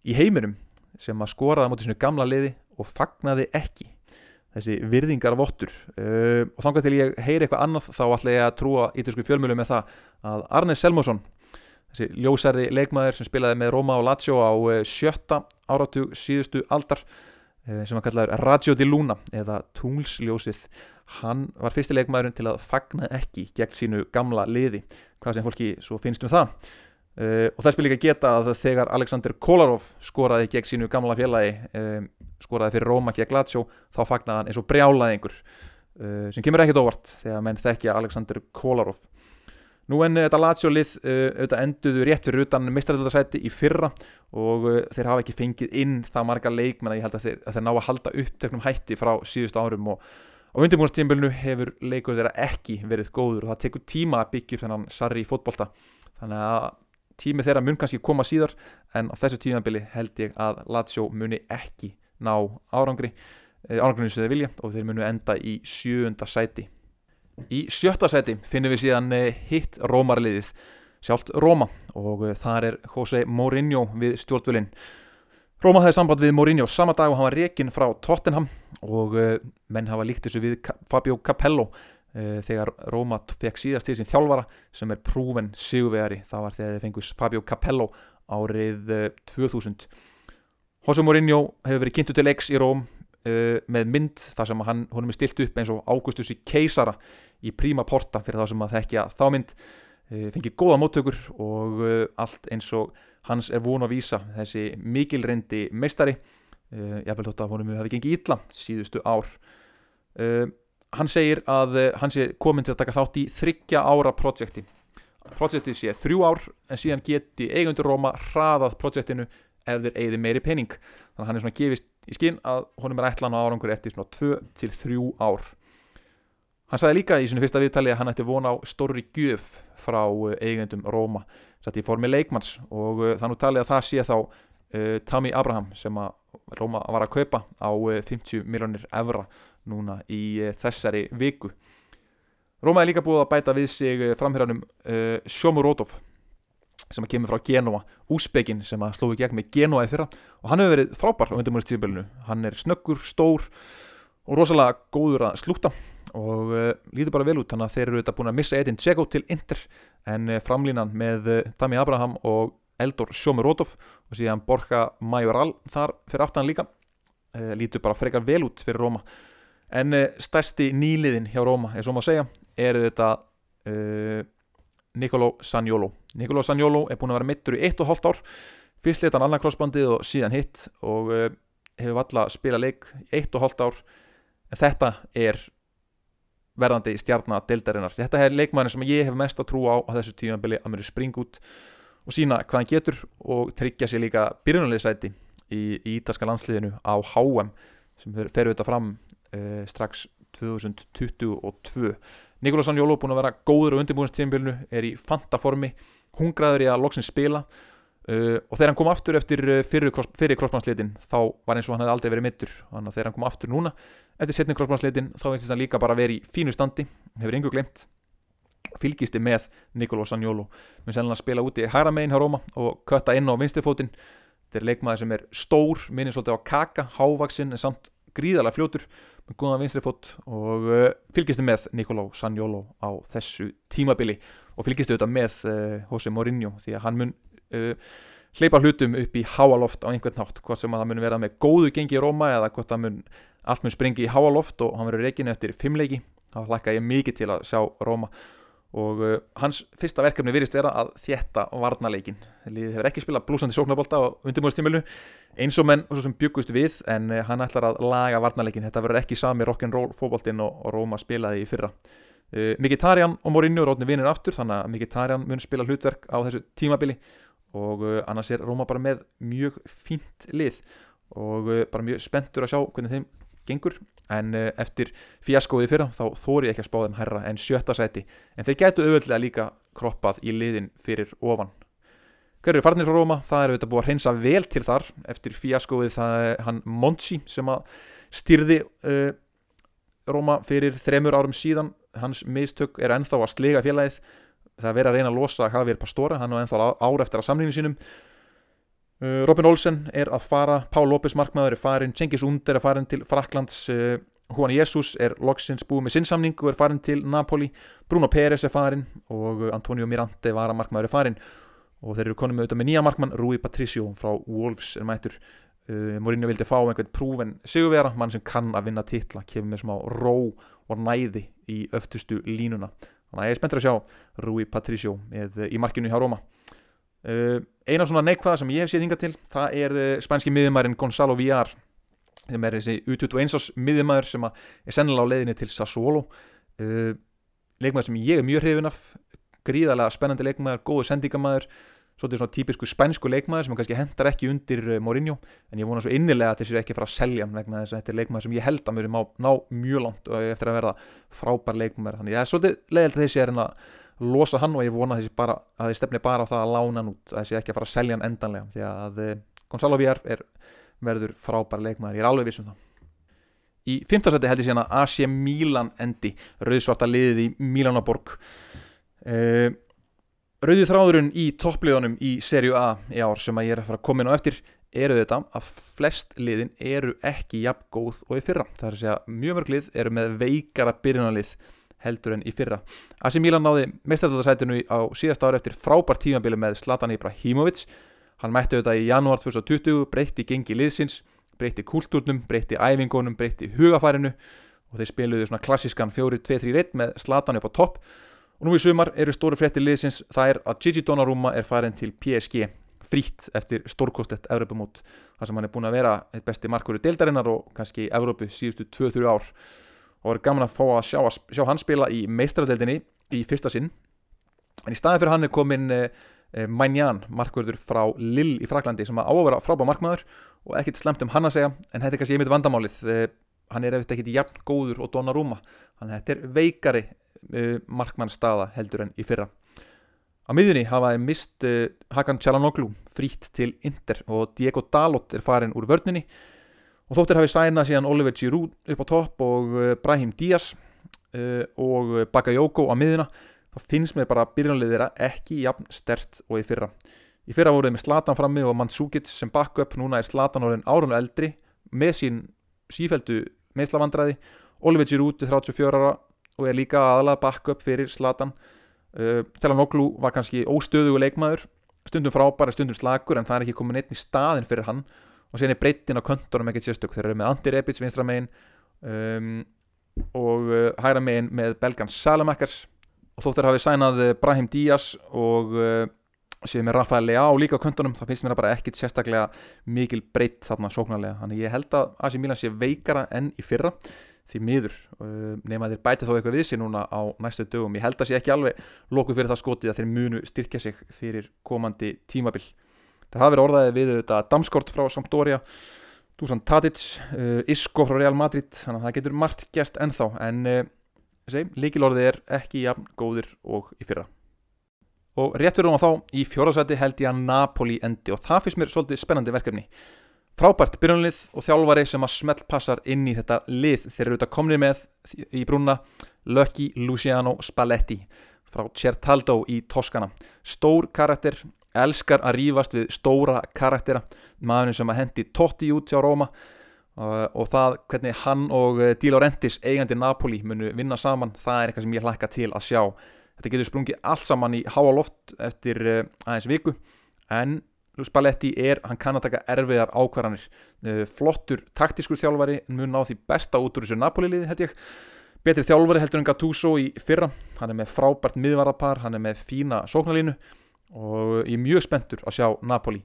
í heiminum sem að skoraði á móti sinu gamla liði og fagnaði ekki þessi virðingar vottur uh, og þangar til ég heyri eitthvað annað þá ætla ég að trúa ítalsku fjölmjölum með það að Arne Selmosson þessi ljósærði leikmaður sem spilaði með Roma og Lazio á uh, sjötta áratug síðustu aldar uh, sem hann kallaður Radio di Luna eða Tungsljósið hann var fyrsti leikmaðurinn til að fagna ekki gegn sínu gamla liði. Hvað sem fólki svo finnst um það. Uh, og það spil líka geta að þegar Alexander Kolarov skoraði gegn sínu gamla félagi skoraði fyrir Róma gegn Lazio þá fagnaði hann eins og brjálaði einhver uh, sem kemur ekkert óvart þegar menn þekkja Alexander Kolarov. Nú en þetta Lazio lið uh, auðvitað enduðu rétt fyrir utan mistræðildarsæti í fyrra og uh, þeir hafa ekki fengið inn það marga leikmenn að ég held að þeir, að þeir ná að halda upptöknum hætti frá síðustu árum og á undirbúinastímbilinu hefur leikur þeirra ekki verið góður og það tekur tíma að byggja upp þennan sarri fótbolta. Þannig að tími þeirra mun kannski koma síðar en á þessu tímabili held ég að Lazio muni ekki ná árangri eh, árangrinu sem þeir vilja og þeir munu enda í sjöunda sæti. Í sjötta sæti finnum við síðan eh, hitt Rómarliðið sjálft Róma og eh, þar er Jose Mourinho við stjórnvölinn. Róma hefði samband við Mourinho sama dag og hann var rekin frá Tottenham og menn hafa líkt þessu við Fabio Capello þegar Róma fekk síðast til sín þjálfara sem er prúven sigurvegari. Það var þegar þeir fengus Fabio Capello árið uh, 2000 Jose Mourinho hefur verið kynntu til X í Róm með mynd þar sem hann, honum er stilt upp eins og Augustus í keisara í príma porta fyrir það sem að þekkja þá mynd. Fengið góða móttökur og allt eins og hans er von að vísa þessi mikilrendi meistari. Uh, ég hef vel þótt að honum hefði gengið ítla síðustu ár. Uh, hann segir að uh, hann sé komin til að taka þátt í þryggja ára projekti. Projektið sé þrjú ár en síðan geti eigundur Róma hraðað projektinu ef þeir eigði meiri pening. Þannig að hann er svona gefist í skinn að honum er ætlan á árangur eftir svona 2 til 3 ár. Hann sagði líka í svona fyrsta viðtali að hann ætti vona á stóri gjöf frá eigendum Róma sett í formi leikmanns. Og uh, þannig talið að það sé þá uh, Tammy Abraham sem að Róma var að kaupa á uh, 50 miljónir evra núna í uh, þessari viku. Róma er líka búið að bæta við sig framhjörðanum uh, Sjómurótov sem að kemur frá Genova Úsbegin sem að slói gegn með Genova í fyrra. Og hann hefur verið frábær á undirmjörnstíðbölinu hann er snöggur, stór og rosalega góður að slúta. Og uh, lítur bara vel út þannig að þeir eru þetta búin að missa Edin Dzeko til Inter. En uh, framlínan með uh, Dami Abraham og Eldor Sjómurótov og síðan Borja Majoral þar fyrir aftan líka lítur bara frekar vel út fyrir Róma en stærsti nýliðin hjá Róma, eins og maður segja eru þetta Nicolò Sagnolo Nicolò Sagnolo er búin að vera mittur í 1,5 ár. Fyrst leta hann annar crossbandið og síðan hitt og uh, hefur valla spila leik í 1,5 ár. En þetta er verðandi stjarnar deildarinnar. Þetta er leikmæðin sem ég hef mest að trúa á á þessu tímanbili að mjög springa út og sína hvað hann getur og tryggja sér líka byrjunarliðsæti í, í ítalska landsliðinu á HM sem fer auðvitað fram uh, strax 2022 Nikolás Sanjólo búin að vera góður á undirbúinstíðanbílinu, er í fantaformi hungraður í að loksins spila. Uh, og þegar hann kom aftur eftir fyrir, cross, fyrir crossmannslitin þá var eins og hann hefði aldrei verið mittur þannig að þegar hann kom aftur núna eftir setni crossmannslitin þá finnst hann líka bara verið í fínu standi. Hefur yngur glemt fylgisti með Nikolás Sanjólo mun sennilega spila úti í hæra megin hjá Róma og kötta inn á vinstifótin þetta er leikmaður sem er stór minnir svolítið á kaka, hávaksinn samt gríðalega fljótur með góðan vinstri fót og fylgistu með Nicolò Sanjolo á þessu tímabili. Og fylgistu auðvitað með uh, Jose Mourinho því að hann mun uh, hleypa hlutum upp í háaloft á einhvern nátt hvort sem að það mun vera með góðu gengi í Róma eða hvort það mun allt mun springi í háaloft og hann verður reygin eftir fimmleiki þá hlakka ég mikið til að sjá Róma og uh, hans fyrsta verkefni virðist vera að þjætta varnaleikin liðið hefur ekki spilað blúsandi sóknarbólta á undirbúinstímilu eins og menn og svo sem byggust við en uh, hann ætlar að laga varnaleikin þetta verður ekki sami rock'n'roll fókbóltinn og, og Róma spilaði í fyrra. Uh, Mkhitaryan og Mourinho rótni vinnir aftur þannig að Mkhitaryan mun spila hlutverk á þessu tímabili. Og uh, annars er Róma bara með mjög fínt lið. Og uh, bara mjög spenntur að sjá hvernig þeim gengur en uh, eftir fjaskóði fyrra þá þóri ekki að spá þeim herra en sjötta seti en þeir gætu auðvöldlega líka kroppað í liðin fyrir ofan. Hverju farnir frá Róma, það er auðvitað búið að hreinsa vel til þar eftir fjaskóði það er hann Monsi sem að styrði uh, Róma fyrir þremur árum síðan. Hans mistök er ennþá að slega félagið. Það er verið að reyna að losa Javier Pastora hann er ennþá ár eftir að samlýninu sínum Robin Olsen er að fara Pál López markmaður er farin, Cengiz Und er að farin til Fraklands, uh, Juan Jesus er loksins búið með sinnsamning og er farin til Napoli, Bruno Pérez er farin og uh, Antonio Mirante var að markmaður er farin og þeir eru konum auðvitað með nýja markmann, Rui Patricio frá Wolves er mættur. Mourinho vildi fá einhvern prúven sigurvera mann sem kann að vinna titla, kemur með smá ró og næði í öftustu línuna. Þannig að ég er spenntur að sjá Rui Patricio með, í markinu hjá Róma eina svona neikvæða sem ég hef séð hinga til það er uh, spænski miðjumærin Gonzalo Villar sem er þessi U21 ás miðjumæður sem er sennilega á leiðinni til Sassuolo. Uh, leikmæður sem ég er mjög hrifin af gríðarlega spennandi leikmæður, góðu sendingamæður svolítið svona típisku spænsku leikmæður sem kannski hendar ekki undir Mourinho en ég vona svo innilega að þessi er ekki fara að selja vegna þess að þetta er leikmæður sem ég held að mér má ná mjög langt eftir að verða frábær leikmæður þannig ég er svolítið leiðilegt að þessi er losa hann og ég vona þessi, að þessi stefni bara á það að lána hann út að þessi ekki að fara að selja hann endanlega því að eh, Gonzalo Villar er verður frábæra leikmaður, ég er alveg vissum það. Í fymtarsæti held ég síðan að AC Milan endi rauðsvarta liðið í Milanaborg uh, eh, rauðið þráðurinn í toppliðunum í serju A í ár sem að ég er að fara að koma inn á eftir eru þetta að flest liðin eru ekki jafn góð og í fyrra. Það er að segja mjög mörg lið eru með veikara byrjunarlið heldur en í fyrra. Asi Milan náði meistaröldarsætinu á síðast ári eftir frábært tímabili með Zlatan Ibrahimovic. Hann mætti auðvitað í janúar 2020, breytti gengi liðsins, breytti kultúrnum, breytti æfingunum, breytti hugafærinu og þeir spiluðu svona klassískan 4-2-3-1 með Zlatan upp á topp. Og nú í sumar eru stóri frétti liðsins, það er að Gigi Donnarumma er farin til PSG frýtt eftir stórkostett Evropamót þar sem hann er búin að vera eitt besti markur í deildarinnar og kannski í Evrópu síðustu 2-3 ár og er gaman að fá að sjá, sjá hann spila í meistradeldinni í fyrsta sinn. En í staði fyrir hann er komin eh, eh, Magnan, markverður frá Lill í Fraklandi sem að vera frábæð markmaður og ekkert slemt um hann að segja en þetta er kannski einmitt vandamálið. Eh, hann er eftir ekkert jafn góður og þannig að þetta er veikari markmannstaða heldur en í fyrra. Á miðjunni hafaði mist Hakan Çalanoglu frýtt til Inter og Diego Dalot er farin úr vörnunni og þóttir hafi sænað síðan Oliver Giroud upp á topp og uh, Brahim Díaz uh, og Bakayoko á miðuna þá finnst mér bara byrjunalið þeirra ekki jafn stert og í fyrra. Í fyrra voruð með Slatan frammi og Mandzukic sem backup, núna er Slatan orðin árun eldri með sín sífældu meðslavandræði Oliver Giroud er 34 ára og er líka aðalega backup fyrir Slatan uh, Telanoglu var kannski óstöðugu leikmaður stundum frábæra, stundum slagur en það er ekki komin einn í staðin fyrir hann og síðan er breytin á kontorum ekkert sérstök. Þeir eru með Andi Rebic vinstramegin um, og uh, hægra megin með belgan Salamakers. Og þóttir hafi sænað uh, Brahim Díaz og uh, séð með Rafael Leao líka á köntunum það finnst mér bara ekkit sérstaklega mikil breytt þarna sóknarlega. Þannig ég held að AC Milan sé veikara enn í fyrra því miður. Uh, nema þeir bæti þó eitthvað við sér núna á næstu dögum. Ég held að sé ekki alveg lókuð fyrir það skotið að þeir munu styrkja sig fyrir komandi tímabil það hafi verið orðaðið við þetta Damskort frá Sampdoria Dusan Tadic, uh, Isco frá Real Madrid þannig að það getur margt gæst ennþá. En uh, líkilorðið er ekki jafn góðir og í fyrra. Og rétt fyrir hún á þá í fjórasæti held ég að Napoli endi og það finnst mér svolítið spennandi verkefni. Frábært byrjunlið og þjálfari sem að smelt passar inn í þetta lið. Þeir eru auðvitað komnið með í brúna Lucky Luciano Spalletti frá Certaldo í Toskana stór karakter elskar að rýfast við stóra karaktera. Maðurinn sem að hendi Totti út hjá Róma uh, og það hvernig hann og uh, Di Laurentiis eigandi Napoli munu vinna saman það er eitthvað sem ég hlakka til að sjá. Þetta getur sprungið allt saman í háa loft eftir uh, aðeins viku en Spalletti er, hann kann að taka erfiðar ákvarðanir. Flottur taktískur þjálfari mun á því besta út úr þessu Napoli liði held ég. Betri þjálfari heldur en Gattuso í fyrra. Hann er með frábært miðvarðapar hann er með fína sóknalínu og ég er mjög spenntur að sjá Napoli.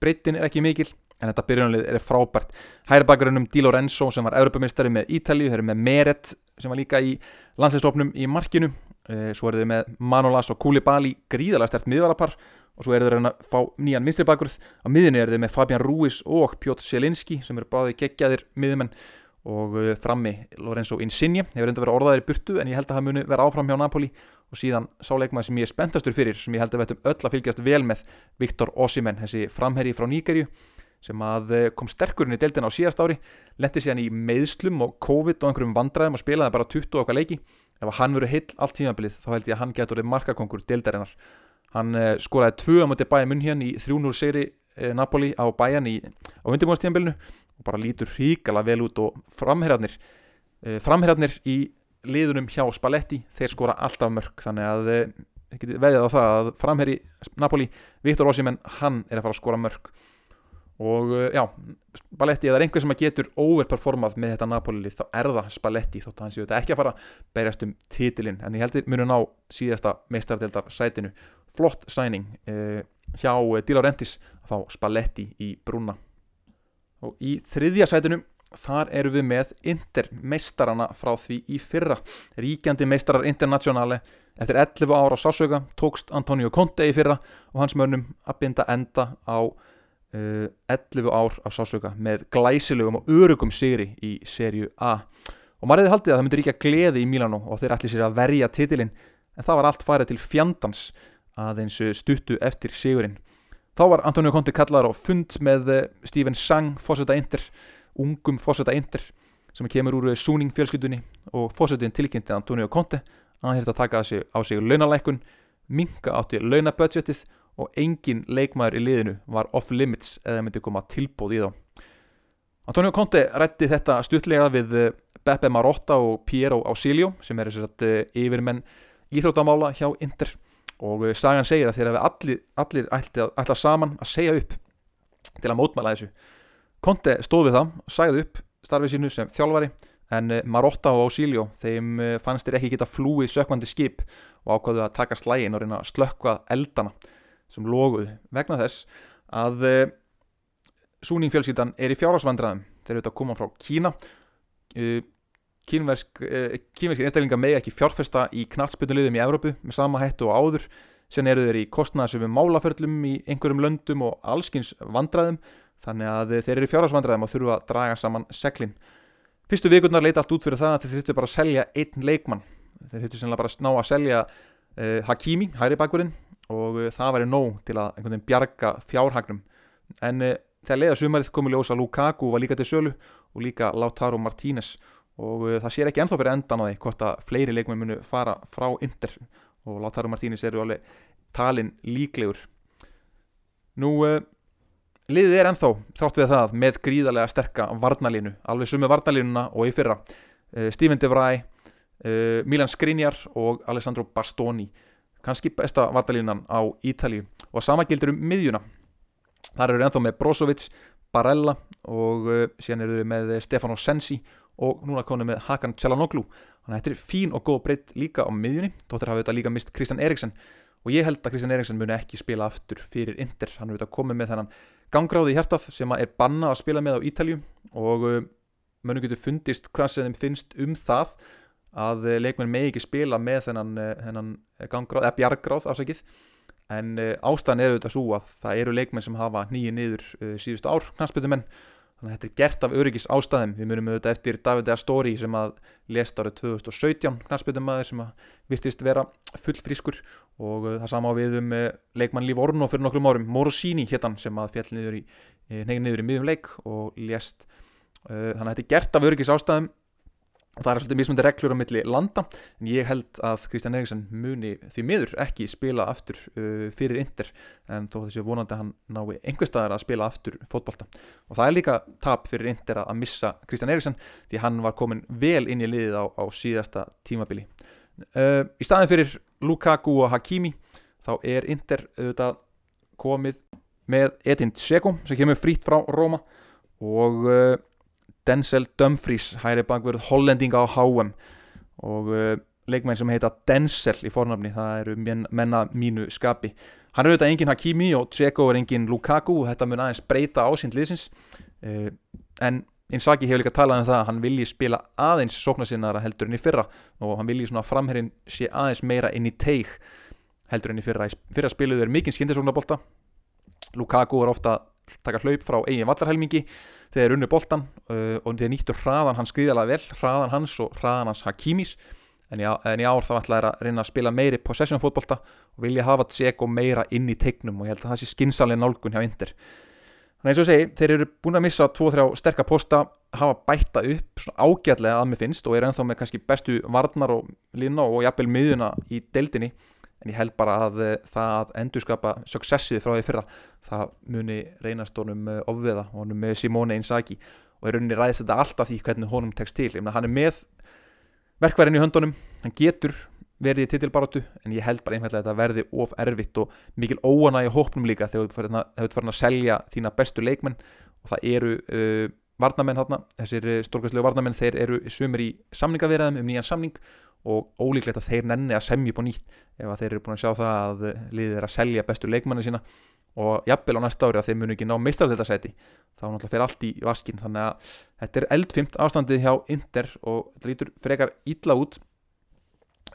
Breytin er ekki mikil en þetta byrjunalið er frábært. Hæri bakgrunum Di Lorenzo sem var Europamistari með Ítali, þeir eru með Meret sem var líka í landsleisofnum í markinu. Eh, svo eru þeir með Manolas og Koulibaly gríðalega stert miðvarapar. Og svo eru þeir að fá nýjan minstri bakgrunn á miðinu eru þeir með Fabian Ruiz og Piotr Selinski sem eru báði geggjaðir miðumenn og eh, frammi Lorenzo Insigne hefur enda verið orðaðir burtu en ég held að það muni vera áfram hjá Napoli og síðan sáleikmaði sem ég er spenntastur fyrir sem ég held að við ættum öll að fylgjast vel með Viktor Osimen, þessi framherri frá Nýgerju sem að eh, kom sterkurinn í deildina á síðast ári lendi síðan í meðslum og COVID og einhverjum vandræðum og spilaði bara 20 okkar leiki. Ef hann verið heill allt tímabilið þá held ég að hann getur markakongur deildarinnar. Hann eh, skoraði 2 á möti bæja munn hérna í 3-0 seri eh, Napoli á bæjan í, á undirbúinastíðanbylnu og bara lítur hríkala vel út og framherjarnir framherjarnir í liðunum hjá Spalletti þeir skora alltaf mörg þannig að veðið á það að framherri Napoli, Viktor Ossimenn hann er að fara að skora mörg og eh, já, Spalletti eða einhver sem að getur overperformað með þetta Napoli þá er það Spalletti þótt að hann séu þetta ekki að fara berjast um titilinn. En ég heldur munu ná síðasta meistardeldar sætinu flott sæning eh, hjá eh, Di Laurentiis að fá Spalletti í brúna og í þriðja sætinu þar eru við með Inter meistarana frá því í fyrra. Ríkjandi meistarar internationale eftir 11 ára á sásöka tókst Antonio Conte í fyrra og hans mönnum að binda enda á uh, 11 ár á sásöka með glæsilegum og örugum sigri í serju A. Og maður hefði haldið að það myndi ríkja gleði í Milano og þeir ætli sér að verja titilinn en það var allt farið til fjandans aðeins stuttu eftir sigurinn. Þá var Antonio Conte kallar á fund með eh, Steven Sang fórseta Inter ungum fósetta Inter sem kemur úr Súning fjölskyldunni og fósettin tilkynnti Antonio Conte að hann hérst að taka sig á sig launalækun minga átti launabudgetið og engin leikmaður í liðinu var off limits eða myndi koma tilbóð í þá. Antonio Conte rætti þetta stuttlega við eh, Beppe Marotta og Piero Ausilio sem er að eh, yfirmenn íþróttamála hjá Inter. Og eh, sagan segir að þeir hafi allir, allir ætla saman að segja upp til að mótmæla þessu Conte stóð við það, sæði upp starfið sínu sem þjálfari en eh, Marotta og Ausilio þeim eh, fannst þeir ekki geta flúið sökvandi skip og ákvaðu að taka slægin og reyna að slökka eldana sem loguð vegna þess að eh, súningfjölskyldan er í fjárhásvandraðum þeir eru auðvitað að koma frá Kína. Kínversk einstaklinga megi ekki fjárfesta í knatsbytnulegðum í Európu með sama hættu og áður. Sen eru þeir í kostnæðsöfum málaförlum í einhverjum löndum og allskins vandraðum þannig að þeir eru fjárhagsvandræðum og þurfa að draga saman seglin. Fyrstu vikurnar leita allt út fyrir það að þeir þurftu bara að selja einn leikmann. Þeir þurftu sennilega bara að ná að selja uh, Hakimi, hæri bakkurinn og uh, það væri nóg til að einhvern veginn bjarga fjárhagnum. En uh, þegar leiða sumarið komu ljósa Lukaku var líka til sölu og líka Lautaro Martínez og það sér ekki enþá fyrir endan á því hvort að fleiri leikmenn munu fara frá Inter. Og Lautaro Martínez eru alveg talin líklegur. Nú Liðið er ennþá, þrátt við það, með gríðarlega sterka varnalínu, alveg sumi varnalínuna og í fyrra. Uh, Steven De Vrij, uh, Milan Skriniar og Alessandro Bastoni. Kanski besta varnalínan á Ítalíu. Og sama gildur um miðjuna. Þar eru ennþá með Brozovic, Barella og uh, síðan eru við með Stefano Sensi og núna konum með Hakan Tjalanoglu þannig að þetta er fín og góð breytt líka á miðjunni Dóttir hafa auðvitað líka mist Kristjan Eriksen og ég held að Kristjan Eriksen muni ekki spila aftur fyrir Inter, hann er auðvitað komið með þennan gangráði í hjartað sem er banna að spila með á Ítalju og uh, mönnum getur fundist hvað sem þeim finnst um það að uh, leikmenn megi ekki spila með þennan, uh, þennan gangráð, eða bjargráð ásækið en ástæðan er auðvitað svo að það eru leikmenn sem hafa nýju niður síðustu ár knastbyttumenn þannig að þetta er gert af öryggis ástæðum við munum auðvitað eftir David Astori sem að lest árið 2017 knastbyttumæður sem að virtist vera fullfrískur og uh, það sama við um uh, leikmann Líf Orno fyrir nokkrum árum. Morosini héttan sem að fjall niður í negin niður í miðjum leik og lest uh, þannig að þetta er gert af öryggis ástæðum og það er svolítið mismundi reglur á milli landa en ég held að Kristján Eriksson muni því miður ekki spila aftur fyrir Inder en þó þessi vonandi hann nái einhver staðar að spila aftur fótbolta. Og það er líka tap fyrir Inder að missa Kristján Eriksson því hann var komin vel inn í liðið á, á síðasta tímabili uh, í staðin fyrir Lukaku og Hakimi þá er Inder auðvitað komið með Edin Dzeko sem kemur frít frá Róma og uh, Denzel Dumfries hæri bakverð hollendinga á HM og uh, leikmenn sem heita Denzel í fornafni, það eru menna mínu skapi. Hann er auðvitað engin Hakimi og Dzeko er engin Lukaku og þetta mun aðeins breyta ásýnd liðsins en Inzaghi hefur líka talað um það að hann vilji spila aðeins sóknarsinnara heldur enn í fyrra og hann vilji svona framherrin sé aðeins meira inn í teig heldur enn í fyrra. Fyrra spiluðu er mikinn skindisóknarbólta Lukaku er ofta taka hlaup frá eigin vallarhelmingi þegar unni boltan uh, og þeir nýttu hraðan hans skriðalega vel, hraðan hans og hraðan hans Hakimis. En í, en í ár þá ætlaði að reyna að spila meiri possession fótbolta og vilja hafa Tseko meira inn í tegnum og ég held að það sé skinsalega nálgun hjá Inder þannig eins og segi, þeir eru búin að missa 2-3 sterkar posta, hafa bætta upp svona ágætlega að mig finnst og er ennþá með kannski bestu varnar og lína og jafnvel miðuna í deildinni. En ég held bara að eh, það að endurskapa successið frá því fyrra það muni reynast honum eh, ofveða honum með Simone Inzaghi. Og er rauninni ræðist þetta alltaf því hvernig honum tekst til. Hann er með verkværin í höndunum hann getur verið í titilbaróttu en ég held bara einhverlega að þetta verði of erfitt og mikil óana í hópnum líka þegar þú ert farin að selja þína bestu leikmenn. Og það eru uh, varnamenn þarna, þessir stórkvæmslegu varnamenn þeir eru sumir í samningavirðum um nýjan samning og ólíklegt að þeir nenni að semja upp á nýtt ef þeir eru búin að sjá það að liðið er að selja bestu leikmanni sína. Og jafnvel á næsta ári að þeir munu ekki ná meistardeltasæti þá náttúrulega fer allt í vaskin þannig að þetta er eldfimt ástandið hjá Inder og þetta lítur frekar ítla út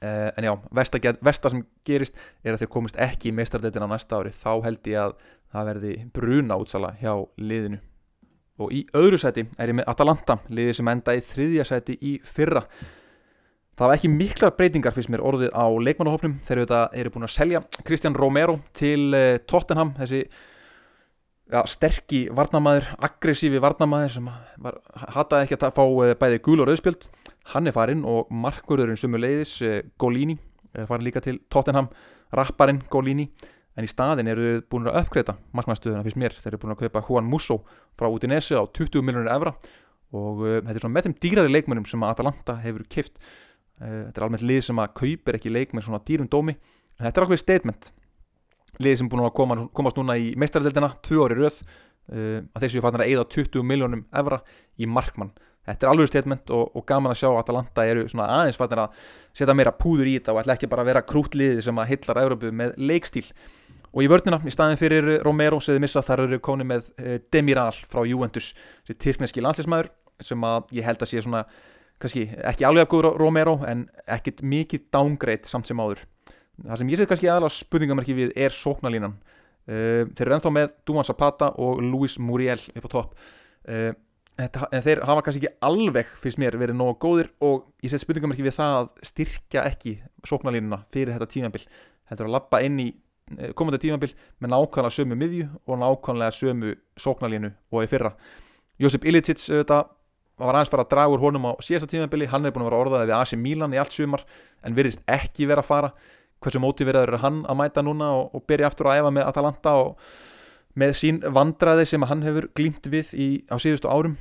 uh, en já, vestar sem gerist er að þeir komist ekki í meistardeltin á næsta ári. Þá held ég að það verði bruna útsala hjá liðinu. Og í öðru sæti er ég með Atalanta liðið sem enda í þriðja sæti í fyrra. Það var ekki miklar breytingar fyrst mér orðið á leikmannahopnum þegar þetta eru búin að selja Kristján Romero til uh, Tottenham þessi ja, sterkki varnamæður, aggressífi varnamæður sem var, hataði ekki að fá uh, bæði gul og rauðspjöld. Hann er farinn og markurðurinn sumuleiðis uh, Golini er farin líka til Tottenham rapparinn Golini. En í staðin eru búin að uppgreita markmannstöðuna fyrst mér. Þeir eru búin að kaupa Juan Musso frá Udinese á 20 miljónir evra. Og þetta er svona með þeim dýrari leikmennum sem Atalanta hefur kipt Eh, þetta er almennt lið sem að kaupir ekki leik með svona dýrum dómi. En þetta er ákveðið statement lið sem búin að koma, komast núna í meistaröldina tvö ári röð. Uh, að þessu fannar að eða 20 miljónum evra í markmann. Þetta er alveg statement og, og gaman að sjá að Atalanta eru svona aðeins fannar að setja meira púður í þetta og ætla ekki bara að vera krútlið sem að hillar Európu með leikstíl. Og í vördnina í staðin fyrir Romero seði missa þar eru koni með uh, Demiral frá Juventus sem tyrkneski landslismæður sem að ég held að sé svona kannski ekki alveg að góður Romero en ekkit mikið downgrade samt sem áður það sem ég set kannski aðalega spurningamarki við er sóknalínan uh, þeir eru ennþá með Duman Zapata og Luis Muriel upp á topp. Uh, en þeir hafa kannski ekki alveg fyrst mér verið nógu góðir og ég set spurningamarki við það að styrkja ekki sóknalínuna fyrir þetta tímanbill þetta er að lappa inn í uh, komandi tímanbill með nákvæmlega sömu miðju og nákvæmlega sömu sóknalínu og í fyrra. Josip Ilicic auðvitað var aðeins fara að draga úr honum á síðasta tímabili. Hann er búin að vera orðaðið við AC Milan í allt sumar en virðist ekki vera að fara hversu mótiveraður er hann að mæta núna og, og byrja aftur að æfa með Atalanta og með sín vandraði sem hann hefur glýmt við í, á síðustu árum.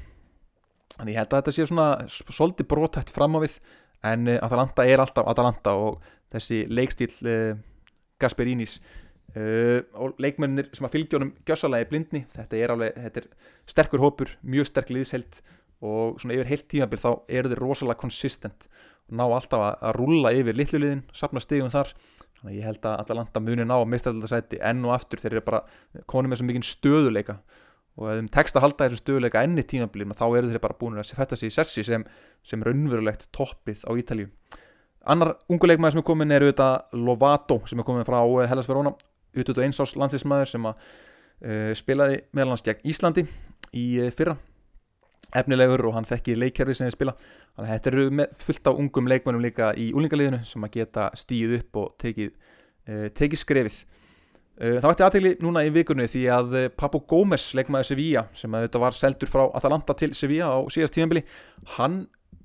Þannig ég held að þetta sé svona svolítið brótætt fram á við en uh, Atalanta er alltaf Atalanta og þessi leikstíl uh, Gasperinis uh, og leikmennir sem að fylgjónum gjössalagi blindni þetta er alveg, þetta er sterkur hópur, mjög sterk liðsheld og svona yfir heilt tímabil þá eru þeir rosalega consistent. og ná alltaf að, rúlla yfir litluliðin, sapna stigum þar. Þannig að ég held að Atalanta muni ná að mista þetta sæti enn og aftur, þeir eru bara konið með svo mikinn stöðuleika og ef þeim tekst að halda þessu stöðuleika enni tímabilið þá eru þeir bara búin að fætta sig í sessi sem, sem raunverulegt toppið á Ítalíu. Annar unguleikmaður sem er komin er auðvitað Lovato sem er komin frá Hellas Verona auðvitað einsás landsinsmaður sem að uh, spilaði meðalans gegn Íslandi í uh, fyrra efnilegur og hann þekki leikjærfi sem þið spila. Þannig að þetta eru fullt á ungum leikmennum líka í úlingaliðinu sem að geta stíð upp og tekið, uh, tekið skrefið. Uh, það vært aðtegli núna í vikunni því að uh, Papo Gómez leikmaður Sevilla sem að þetta var seldur frá Atalanta til Sevilla á síðast tíðanbili hann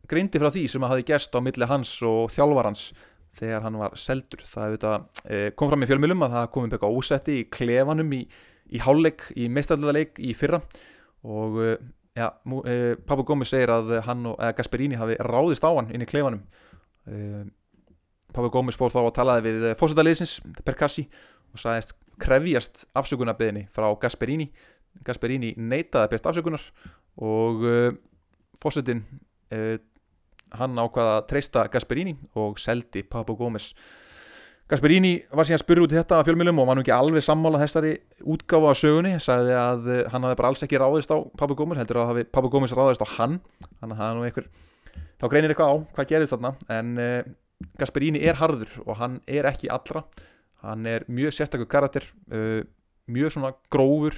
greindi frá því sem að hafi gerst á milli hans og þjálfarans þegar hann var seldur. Það auðvitað, kom fram í fjölmjölum að það komið byggja ósetti í klefanum í, í hálfleik, í meistarleik í fyrra og Já, eh, Pablo Gómez segir að hann og Gasperini hafi ráðist á hann inn í kleifanum eh, Pablo Gómez fór þá að talaði við fósitaliðsins Perkassi og sagðist krefjast afsökunarbeðinni frá Gasperini. Gasperini neitaði best afsökunar og eh, fósitin hann ákvaða að treysta Gasperini og seldi Pablo Gómez Gasperini var síðan spurður út í þetta af fjölmjölum og var nú ekki alveg sammála þessari útgáfa á sögunni, sagði að eh, hann hafi bara alls ekki ráðist á Pabbi Gómez heldur að hafi Pabbi Gómez ráðist á hann. Þannig að það er nú einhver, þá greinir eitthvað á hvað gerist þarna, en uh, Gasperini er harður og hann er ekki allra, hann er mjög sérstaklega karakter, uh, mjög svona grófur,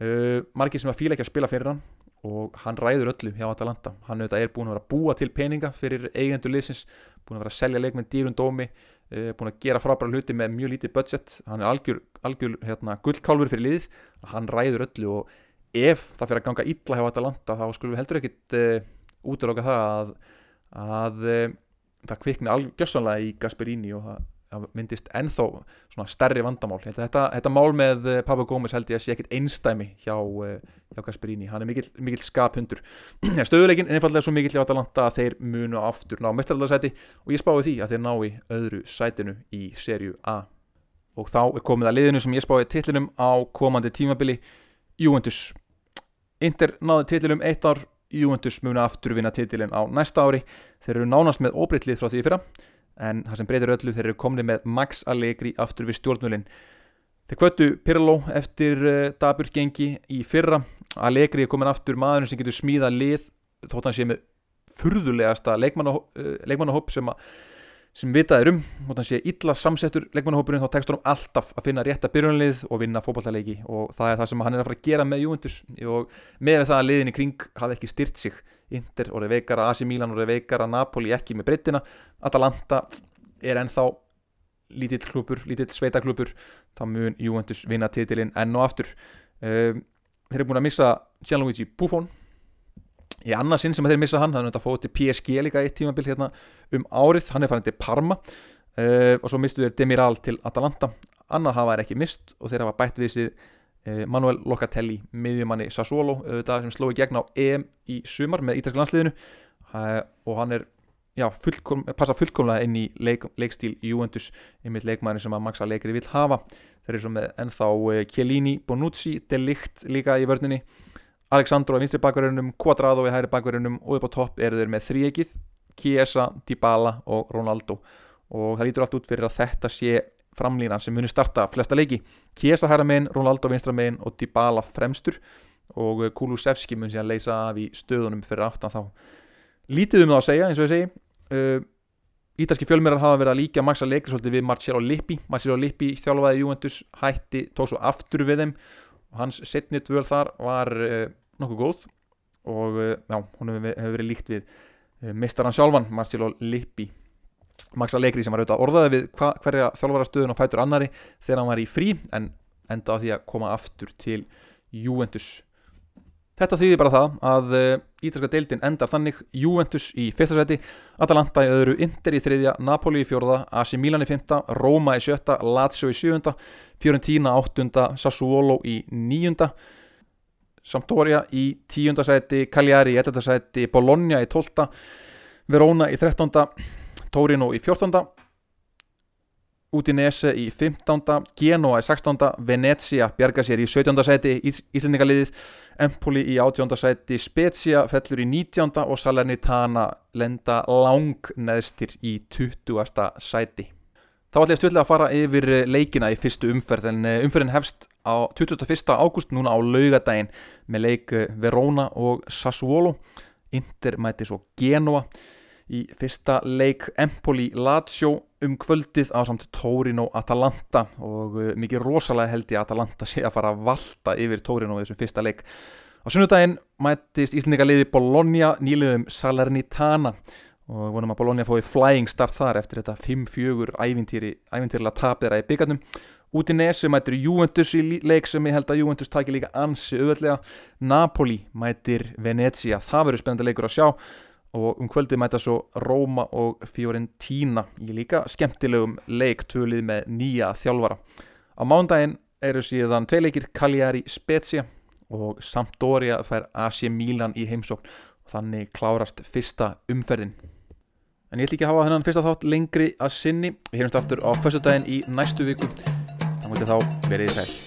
uh, margir sem að fíla ekki að spila fyrir hann og hann ræður öllu hjá Atalanta, hann er búin að vera að búa til peninga fyrir eigendur liðsins, búin að vera að selja leikmenn dýrun dómi. uh, búin að gera frábæra hluti með mjög lítið budget. Hann er algjör, algjör hérna, gullkálfur fyrir lið hann ræður öllu og ef það fyrir að ganga illa hjá Atalanta þá skulum við heldur ekkit uh, útloka það að, að uh, það kvikni algjörsanlega í Gasperini og það það myndist ennþá svona stærri vandamál. Þetta, þetta mál með eh, Pablo Gómez held ég að sé ekkit einstæmi hjá, eh, hjá Gasperini, hann er mikill, mikill skaphundur. Stöðuleikin er einfallega svo mikill hjá Atalanta að þeir munu aftur ná mestraldarsæti og ég spái því að þeir ná í öðru sætinu í serju A. Og þá er komið að liðinu sem ég spái tillinum á komandi tímabili Juventus. Inter náði tillinum eitt ár. Juventus munu aftur vinna tillin á næsta ári. Þeir eru nánast með óbreytlið frá því fyrra en það sem breytir öllu þeir eru komni með Max Allegri aftur við stjórnulinn þeir kvöttu Pirlo eftir uh, eh, Dabur gengi í fyrra. Allegri er komin aftur maður sem getur smíða lið þótt hann sé með furðulegasta leikmannahóp sem, sem vitaður um þótt hann sé illa samsettur leikmannahópurinn þá tekstur hann alltaf að finna rétta byrjunlið og vinna fókbaltaleiki og það er það sem hann er að fara að gera með Juventus. Og með það að liðin í kring hafi ekki styrt sig Inter orðið veikara, AC Milan orðið veikara Napoli ekki með breytina Atalanta er ennþá lítill klubur, lítill sveitaklubur þá mun Juventus vinna titilinn enn og aftur. Um, þeir eru búin að missa Gianluigi Buffon í annarsinn sem þeir missa hann, það er náttúrulega fótt til PSG líka eitt tímabill hérna um árið. Hann er farin til Parma uh, og svo mistu þeir Demiral til Atalanta. Annað hafa er ekki mist og þeir hafa bætt við sig Eh, Manuel Locatelli, miðjumanni Sassuolo sem sló í gegn á EM í sumar með ítalska landsliðinu. Og hann er, já, fullkom, passa fullkomlega inn í leik, leikstíl Juventus einmitt leikmæni sem að Maxa leikri vil hafa. Þeir eru svo með ennþá eh, Chiellini, Bonucci, Delikt líka í vörninni Alexandro í vinstri bakverðunum Quadrado í hæri bakverðunum og upp á topp eru þeir með þríegið Chiesa, Dybala og Ronaldo. Og það lítur allt út fyrir að þetta sé framlínan sem muni starta flesta leiki. Kiesa hæra megin, Ronaldo vinstra megin og Dybala fremstur. Og Kulusevski mun síðan leysa af í stöðunum fyrir aftan þá. Lítið um það að segja eins og ég segi. Uh, Ítalski fjölmjörar hafa verið að líka maksa leikri svolítið við Marcelo Lippi. Marcelo Lippi þjálfaði Juventus hætti tók svo aftur við þeim. Og hans setnit völ þar var uh, nokkuð góð og uh, já, hún hefur verið líkt við uh, mistaran sjálfan Marcelo Lippi. Max Allegri sem var auðvitað orðaði við hva, hverja þjálfarastöðun og fætur annari þegar hann var í frí en enda á því að koma aftur til Juventus. Þetta þýðir bara það að uh, ítalska deildin endar þannig. Juventus í fyrsta seti, Atalanta í öðru, Inter í þriðja, Napoli í fjórða, AC Milan í fymta, Roma í sjötta, Lazio í sjöunda, Fiorentina áttunda, Sassuolo í níunda, Sampdoria í tíunda seti, Cagliari í ettata seti, Bologna í tólta, Verona í þrettonda, Torino í 14. Udinese í 15. Genoa í 16. Venezia bjarga sér í 17. sæti Ís Íslendingaliðið Empoli í 18. sæti Spezia fellur í 19. og Salernitana lenda lang neðstir í 20. sæti Þá ætlum ég stjórnlega að fara yfir leikina í fyrstu umferð en eh, umferðin hefst á 21. ágúst núna á laugadaginn með leik eh, Verona og Sassuolo. Inter mæti svo Genoa í fyrsta leik Empoli Lazio um kvöldið á samt Torino Atalanta. Og uh, mikið rosalega held ég Atalanta sé að fara að valta yfir Torino í þessum fyrsta leik. Á sunnudaginn mætist Íslandika liði Bologna nýliðum Salernitana. Og vonum að Bologna fóði flying start þar eftir þetta 5-4 ævintýrilega tap þeirra í byggarnum út í nesu mætir Juventus í leik sem ég held að Juventus takir líka ansi auðvöldlega Napoli mætir Venezia. Það verður spennandi leikur að sjá. Og um kvöldi mæta svo Róma og Fiorentina í líka skemmtilegum leik tvölið með nýja þjálfara. Á mándaginn eru síðan tvei leikir Cagliari Spezia og Sampdoria fær AC Milan í heimsókn. Og þannig klárast fyrsta umferðin. En ég ætl ekki að hafa hennan fyrsta þátt lengri að sinni. Við heyrumst aftur á fyrstu daginn í næstu viku. Þannig að þá verið þið sæl.